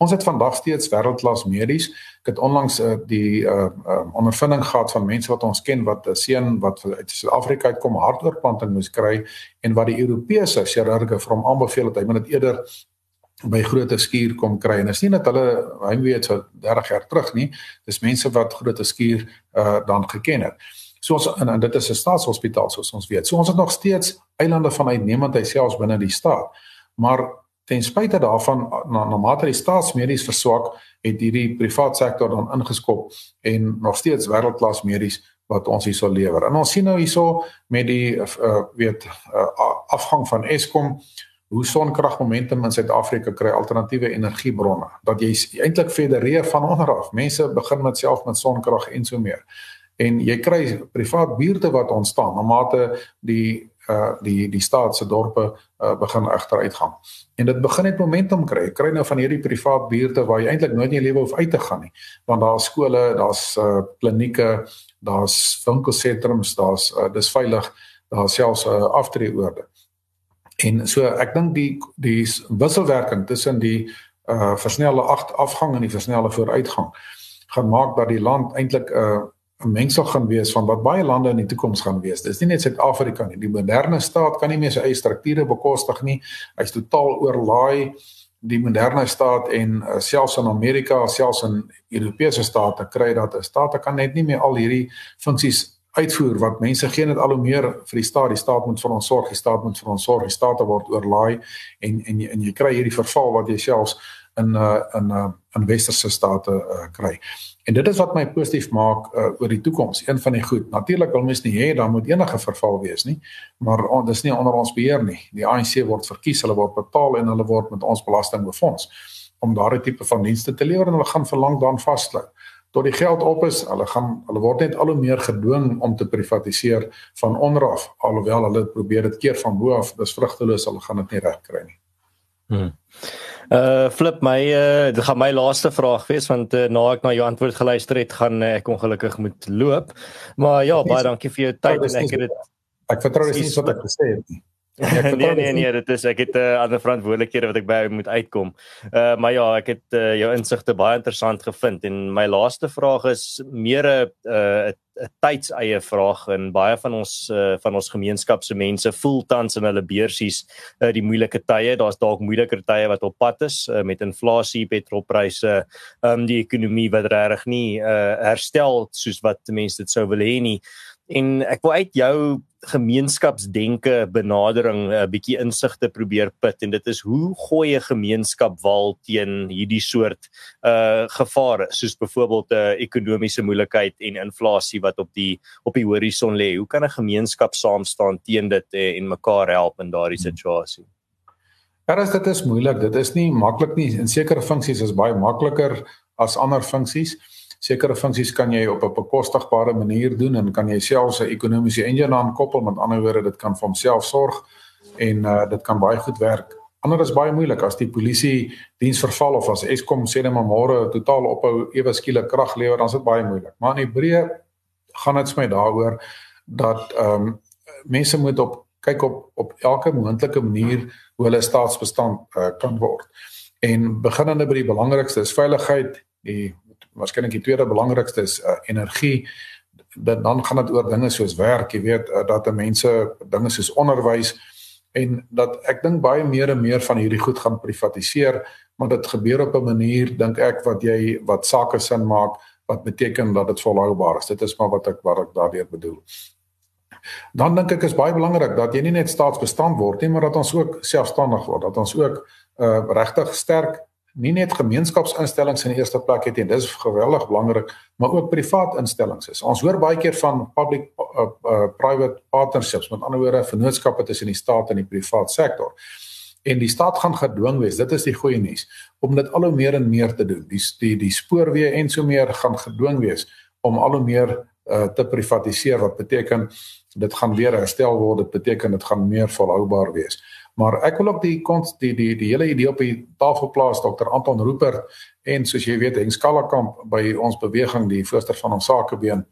Ons het vandag steeds wêreldklas medies. Ek het onlangs uh, die uh, uh ondervinding gehad van mense wat ons ken wat 'n seun wat uit Suid-Afrika uitkom hartoortplanting moes kry en wat die Europese chirurge vir hom aanbeveel het hy moet dit eerder by groot skuur kom kry en is nie dat hulle hy weet so 30 jaar terug nie dis mense wat groot skuur uh dan geken het so ons en, en dit is 'n staatshospitaal soos ons weet so ons het nog steeds eilande van uitnemendheid selfs binne die staat maar ten spyte daarvan na na mate die staatsmedies verswak het hierdie privaat sektor dan ingeskop en nog steeds wêreldklas medies wat ons hierso lewer. En ons sien nou hierso met die uh, weet uh, afgang van Eskom hoe sonkrag momentum in Suid-Afrika kry alternatiewe energiebronne. Dat jy eintlik federeer van onder af. Mense begin met self met sonkrag en so meer. En jy kry privaat buurte wat ontstaan na mate die uh die die staat se dorpe uh, begin agteruitgang. En dit begin net momentum kry. Jy kry nou van hierdie privaat buurte waar jy eintlik nooit in jou lewe hoef uit te gaan nie. Want daar's skole, daar's uh klinieke, daar's winkelsentrums, daar's uh, dis veilig, daar's selfs 'n uh, aftreeoorde. En so ek dink die die wisselwerking tussen die uh versnelde afgang en die versnelde vooruitgang gaan maak dat die land eintlik 'n uh, mengsel gaan wees van wat baie lande in die toekoms gaan wees. Dis nie net Suid-Afrika nie. Die moderne staat kan nie meer sy eie strukture bekostig nie. Hy's totaal oorlaai die moderne staat en uh, selfs in Amerika, selfs in Europese state kry dat 'n staat kan net nie meer al hierdie funksies uitvoer wat mense gee net al hoe meer vir die staat, die staat moet vir ons sorg, die staat moet vir ons sorg, die staat word oorlaai en en en jy kry hierdie verval wat jy selfs in uh in uh in westerse state uh kry. En dit is wat my positief maak uh, oor die toekoms. Een van die goed. Natuurlik wil mens nie hê daar moet enige verval wees nie, maar on, dis nie onder ons beheer nie. Die ANC word verkies, hulle word betaal en hulle word met ons belasting befonds om daardie tipe van dienste te lewer en hulle gaan verlang dan vassluit. Tot die geld op is, hulle gaan hulle word net al hoe meer gedwing om te privatiseer van onder af, alhoewel hulle probeer dit keer van bo af, dis vrugteloos, hulle gaan dit nie reg kry nie. Hmm. Uh flip my uh dit gaan my laaste vraag wees want uh, na ek na jou antwoord geluister het gaan uh, ek ongelukkig moet loop. Maar ja, baie dankie vir jou tyd en ek het dit Ek vertrou dis nie wat ek gesê het nie. [laughs] nee nee nee, dit is ek het 'n uh, eh, ander verantwoordelikhede wat ek by moet uitkom. Uh maar ja, ek het uh, jou insigte baie interessant gevind en my laaste vraag is meer 'n 'n 'n tydseie vraag en baie van ons uh, van ons gemeenskap se mense voel tans in hulle beursies uh, die moeilike tye. Daar's dalk moeiliker tye wat op pad is uh, met inflasie, petrolpryse, um die ekonomie wat regtig nie uh, herstel soos wat mense dit sou wil hê nie. En ek wil uit jou gemeenskapsdenke benadering 'n uh, bietjie insigte probeer put en dit is hoe gooi 'n gemeenskap wal teen hierdie soort uh gevare soos byvoorbeeld 'n uh, ekonomiese moeilikheid en inflasie wat op die op die horison lê. Hoe kan 'n gemeenskap saam staan teen dit uh, en mekaar help in daardie hmm. situasie? Ja, dit is moeilik. Dit is nie maklik nie. In sekere funksies is baie makliker as ander funksies sekere funksies kan jy op 'n bekostigbare manier doen en kan jy selfs 'n ekonomiese engine aankoppel met ander woorde dit kan vir homself sorg en uh, dit kan baie goed werk. Ander is baie moeilik as die polisie diens verval of as Eskom sê net maar môre totaal ophou ewe skielik krag lewer dan is dit baie moeilik. Maar in Hebreë gaan dit vir my daaroor dat ehm um, mense moet op kyk op op elke moontlike manier hoe hulle staatsbestand uh, kan word. En beginnende by die belangrikste is veiligheid, die waarskynlik die tweede belangrikste is uh, energie. Dan dan gaan dit oor dinge soos werk jy weet uh, dat mense dinge soos onderwys en dat ek dink baie meer en meer van hierdie goed gaan privatiseer maar dit gebeur op 'n manier dink ek wat jy wat sake sin maak wat beteken dat dit volhoubaar is. Dit is maar wat ek wat ek daardeur bedoel. Dan dink ek is baie belangrik dat jy nie net staatsbestand word nie maar dat ons ook selfstandig word dat ons ook uh, regtig sterk nie net gemeenskapsinstellings in die eerste plek het nie, dis geweldig belangrik, maar ook privaat instellings is. Ons hoor baie keer van public uh, uh, private partnerships, met ander woorde vennootskappe tussen die staat en die privaat sektor. En die staat gaan gedwing wees, dit is die goeie nuus, om dit al hoe meer en meer te doen. Die die die spoorweë en so meer gaan gedwing wees om al hoe meer uh, te privatiseer wat beteken dit gaan weer herstel word dit beteken dit gaan meer volhoubaar wees maar ek wil ook die die die die hele idee op die tafel plaas Dr Anton Rupert en soos jy weet Henk Skallakamp by ons beweging die voorsteur van ons sakebeen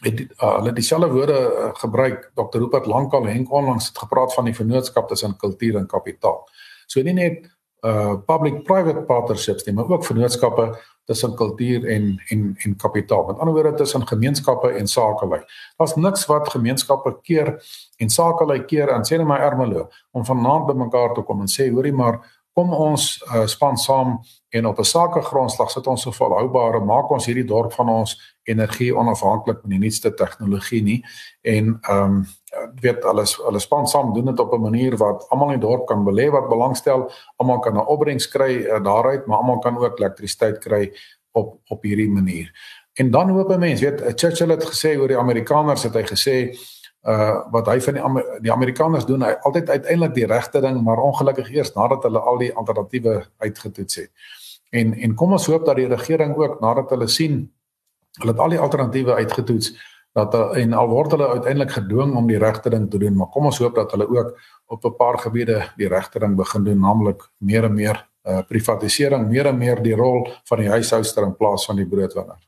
het uh, hulle dieselfde woorde uh, gebruik. Dr Rupert lankal Henk onlangs het gepraat van die vennootskap tussen kultuur en kapitaal. So nie net uh public private partnerships nie maar ook vennootskappe tussen kultuur en en en kapitaal. Met ander woorde tussen gemeenskappe en sakelei. Daar's niks wat gemeenskappe keer en sakelei keer aan sê net my Ermelo om vanaand by mekaar te kom en sê hoorie maar kom ons uh, span saam en op 'n sakegrondslag sit ons so volhoubare maak ons hierdie dorp van ons energie onafhanklik van die nuutste tegnologie nie. En ehm um, weet alles alles span saam doen dit op 'n manier wat almal in die dorp kan belê wat belangstel. Almal kan 'n opbrengs kry uh, daaruit maar almal kan ook elektrisiteit kry op op hierdie manier. En dan hoop 'n mens weet Churchill het gesê oor die Amerikaners het hy gesê uh wat hy van die die Amerikaners doen hy altyd uiteindelik die regte ding maar ongelukkig eers nadat hulle al die alternatiewe uitgetoets het. En en kom ons hoop dat die regering ook nadat hulle sien hulle het al die alternatiewe uitgetoets dat en al word hulle uiteindelik gedwing om die regte ding te doen maar kom ons hoop dat hulle ook op 'n paar gebiede die regte ding begin doen naamlik meer en meer uh, privatisering meer en meer die rol van die huishouster in plaas van die broodwinner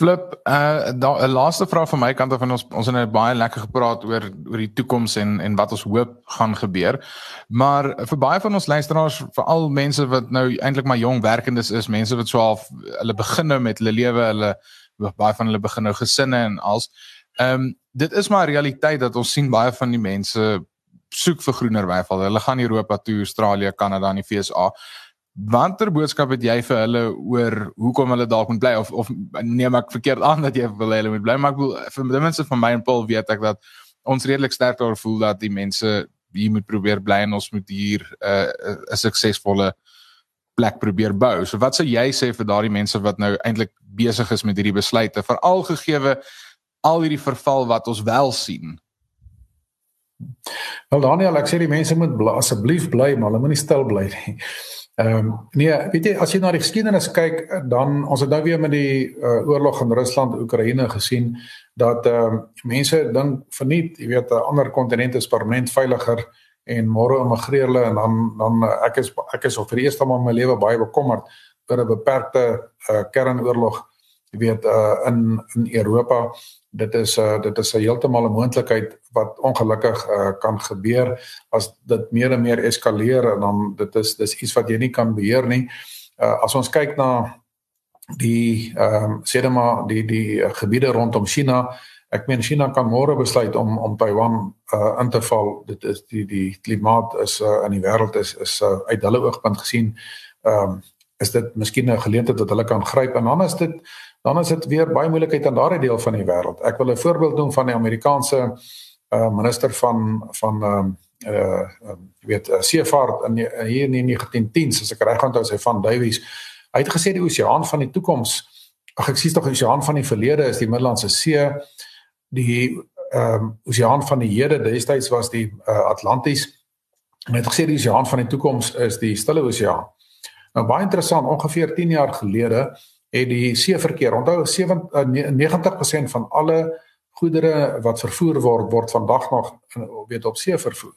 Flip, uh 'n laaste vraag van my kant af en ons ons het net baie lekker gepraat oor oor die toekoms en en wat ons hoop gaan gebeur. Maar vir baie van ons luisteraars, veral mense wat nou eintlik maar jong werkendes is, mense wat so half hulle begin nou met hulle lewe, hulle baie van hulle begin nou gesinne en als ehm um, dit is maar realiteit dat ons sien baie van die mense soek vir groener weivelde. Hulle gaan Europa toe, Australië, Kanada en die VSA. Watter boodskap het jy vir hulle oor hoekom hulle dalk moet bly of of neem ek verkeerd aan dat jy wil hulle moet bly maar ek wil vir die mense van my en Paul weet ek dat ons redelik sterk daar voel dat die mense hier moet probeer bly en ons moet hier 'n uh, 'n suksesvolle plek probeer bou. So wat sou jy sê vir daardie mense wat nou eintlik besig is met hierdie besluite veral gegee al hierdie verval wat ons wel sien? Wel Daniel, ek sê die mense moet asseblief bly, maar hulle moenie stil bly nie. Ehm um, nee, weet jy as jy na die geskiedenis kyk, dan ons het nou weer met die uh, oorlog in Rusland Oekraïne gesien dat ehm um, mense dink verniet, jy weet 'n ander kontinent is permanent veiliger en môre immigreer hulle en dan dan uh, ek is ek is vir die eerste maal in my lewe baie bekommerd oor 'n beperkte uh, kernoorlog jy weet uh, in in Europa dit is uh, dit is 'n heeltemal 'n moontlikheid wat ongelukkig uh, kan gebeur as dit meer en meer eskaleer en dan dit is dis iets wat jy nie kan beheer nie. Uh, as ons kyk na die ehm um, sê net maar die die uh, gebiede rondom China, ek meen China kan môre besluit om om Taiwan uh, in te val. Dit is die die klimaat is uh, in die wêreld is is uh, uit hulle oogpunt gesien ehm um, is dit miskien 'n geleentheid wat hulle kan gryp en dan is dit dan is dit weer baie moeilikheid in daardie deel van die wêreld. Ek wil 'n voorbeeld noem van die Amerikaanse uh, minister van van ehm uh, uh jy weet uh, seevaart in hier in die 1910s as ek reg onthou sy van Davies. Hy het gesê die oseaan van die toekoms ag ek sien tog die oseaan van die verlede is die Middellandse See. Die ehm um, oseaan van die hede destyds was die uh, Atlanties. En hy het gesê die oseaan van die toekoms is die Stille Oseaan. Nou baie interessant, ongeveer 10 jaar gelede het die seeverkeer. Onthou 90% van alle goedere wat vervoer word word vandag nog weet op see vervoer.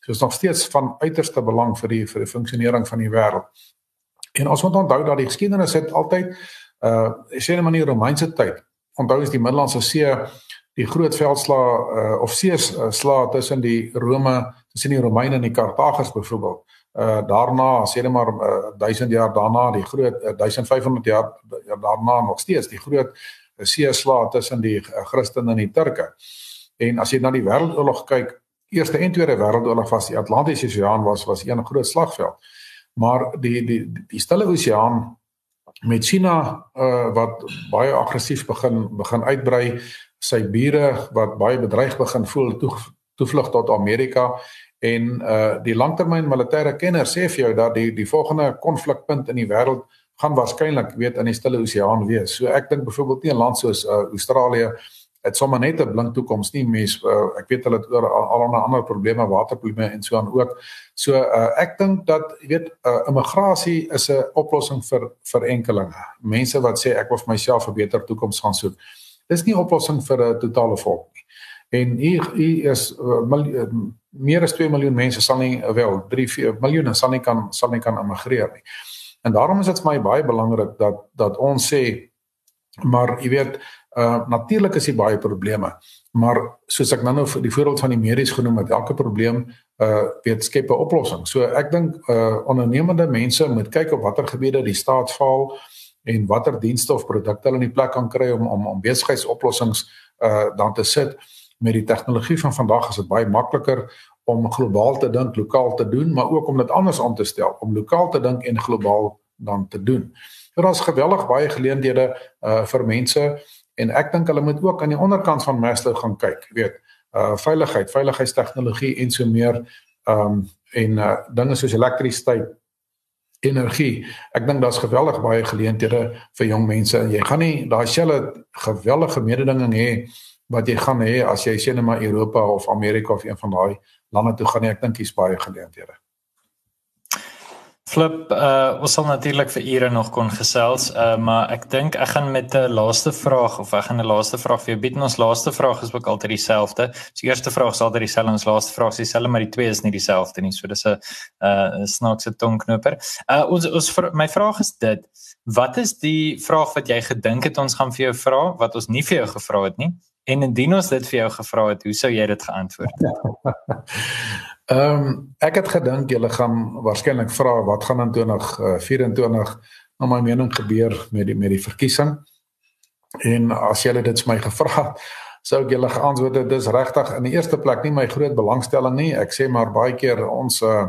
So is nog steeds van uiterste belang vir die vir die funksionering van die wêreld. En ons moet onthou dat die geskiedenis het altyd uh sê net maar in die Romeinse tyd. Onthou is die Middellandse See die groot veldslaa uh, of see slaa tussen die Rome, tussen die Romeine en die Kartagers byvoorbeeld uh daarna sê net maar uh, 1000 jaar daarna die groot uh, 1500 jaar ja, daarna nog steeds die groot uh, seeslaa tussen die uh, Christene en die Turke. En as jy na die wêreldoorlog kyk, Eerste en Tweede Wêreldoorlog was die Atlantiese Oseaan was was een groot slagveld. Maar die die die Stille Oseaan met China uh wat baie aggressief begin begin uitbrei, sy bure wat baie bedreig begin voel toe toevlug tot Amerika En uh die langtermyn militêre kenner sê vir jou dat die die volgende konflikpunt in die wêreld gaan waarskynlik weet in die Stille Oseaan wees. So ek dink byvoorbeeld nie 'n land soos uh Australië dit sommer net 'n blink toekoms nie. Mens uh, ek weet hulle het oor al al ander probleme waterprobleme en so aan ook. So uh, ek dink dat jy weet uh, immigrasie is 'n oplossing vir vir enkelinge. Mense wat sê ek wil vir myself 'n beter toekoms gaan soek. Dis nie 'n oplossing vir 'n totale volk nie. En hier hier is uh, mil, meer as 2 miljoen mense sal nie wel 3 4 miljoen sal nie kan sal nie kan immigreer nie. En daarom is dit vir my baie belangrik dat dat ons sê maar jy weet uh natuurlik is daar baie probleme maar soos ek nou nou die voorbeeld van die medies genoem het elke probleem uh weet skep 'n oplossing. So ek dink uh ondernemende mense moet kyk op watter gebiede die staat faal en watter dienste of produkte hulle in die plek kan kry om om om besigheidsoplossings uh dan te sit met die tegnologie van vandag is dit baie makliker om globaal te dink, lokaal te doen, maar ook om dit anders aan te stel, om lokaal te dink en globaal dan te doen. So daar's geweldig baie geleenthede uh vir mense en ek dink hulle moet ook aan die onderkant van Maslow gaan kyk, weet, uh veiligheid, veiligheidstegnologie en so meer um en uh dinge soos elektrisiteit energie. Ek dink daar's geweldig baie geleenthede vir jong mense en jy gaan nie daai selfe geweldige mededinging hê wat jy gaan hê as jy sien maar Europa of Amerika of een van daai lande toe gaan nie. Ek dink hier's baie geleenthede. Flip, uh ons sal natuurlik vir ure nog kon gesels, uh maar ek dink ek gaan met 'n laaste vraag of ek gaan 'n laaste vraag vir jou bied. Ons laaste vraag is ook altyd dieselfde. Die eerste vraag is altyd dieselfde en ons laaste vraag is dieselfde, maar die twee is nie dieselfde nie. So dis 'n uh snaakse tongknoper. Uh ons ons my vraag is dit: Wat is die vraag wat jy gedink het ons gaan vir jou vra wat ons nie vir jou gevra het nie? En indien ons dit vir jou gevra het, hoe sou jy dit geantwoord het? [laughs] Ehm um, ek het gedink julle gaan waarskynlik vra wat gaan in 2024 na my mening gebeur met die met die verkiesing. En as julle dit vir my gevra het, sou ek julle geantwoord het dis regtig in die eerste plek nie my groot belangstelling nie. Ek sê maar baie keer ons uh,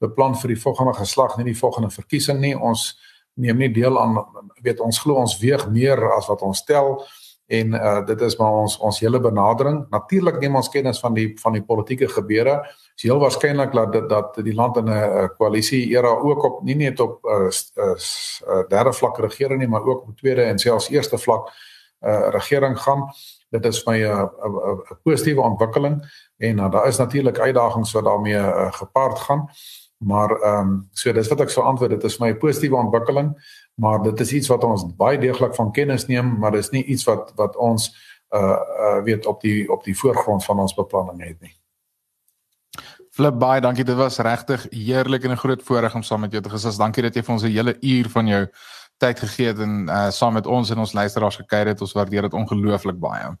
beplan vir die volgende geslag, nie die volgende verkiesing nie. Ons neem nie deel aan weet ons glo ons weeg meer as wat ons tel en uh, dit is maar ons ons hele benadering. Natuurlik neem ons kennis van die van die politieke gebeure. Dit is heel waarskynlik dat dat, dat die land in 'n koalisie era ook op nie net op 'n uh, uh, uh, derde vlak regering nie, maar ook op tweede en selfs eerste vlak uh, regering gaan. Dit is my 'n uh, 'n uh, positiewe ontwikkeling en uh, daar is natuurlik uitdagings wat daarmee uh, gepaard gaan. Maar ehm um, so dis wat ek sou antwoord, dit is my positiewe ontwikkeling maar dit is iets wat ons baie deeglik van kennis neem, maar dis nie iets wat wat ons uh uh weet op die op die voorgrond van ons beplanning het nie. Flip baie dankie. Dit was regtig heerlik en 'n groot voorreg om saam met jou te gesels. Dankie dat jy vir ons 'n hele uur van jou tyd gegee het en uh saam met ons en ons luisteraars gekuier het. Ons waardeer dit ongelooflik baie.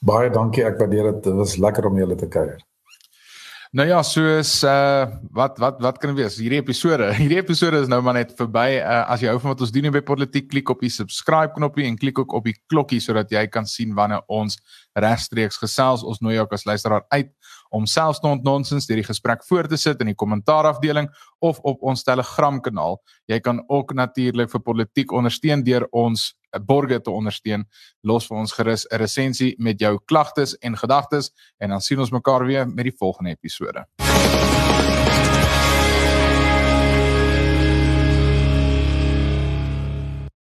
Baie dankie. Ek waardeer dit. Dit was lekker om julle te kuier. Nou ja, soos uh wat wat wat kan wees? Hierdie episode, [laughs] hierdie episode is nou maar net verby. Uh as jy hou van wat ons doen by Politiek, klik op die subscribe knoppie en klik ook op die klokkie sodat jy kan sien wanneer ons regstreeks gesels. Ons nooi jou as luisteraar uit om selfs tot nonsens deur die gesprek voor te sit in die kommentaarafdeling of op ons Telegram kanaal. Jy kan ook natuurlik vir Politiek ondersteun deur ons borge te ondersteun. Los vir ons gerus 'n resensie met jou klagtes en gedagtes en dan sien ons mekaar weer met die volgende episode.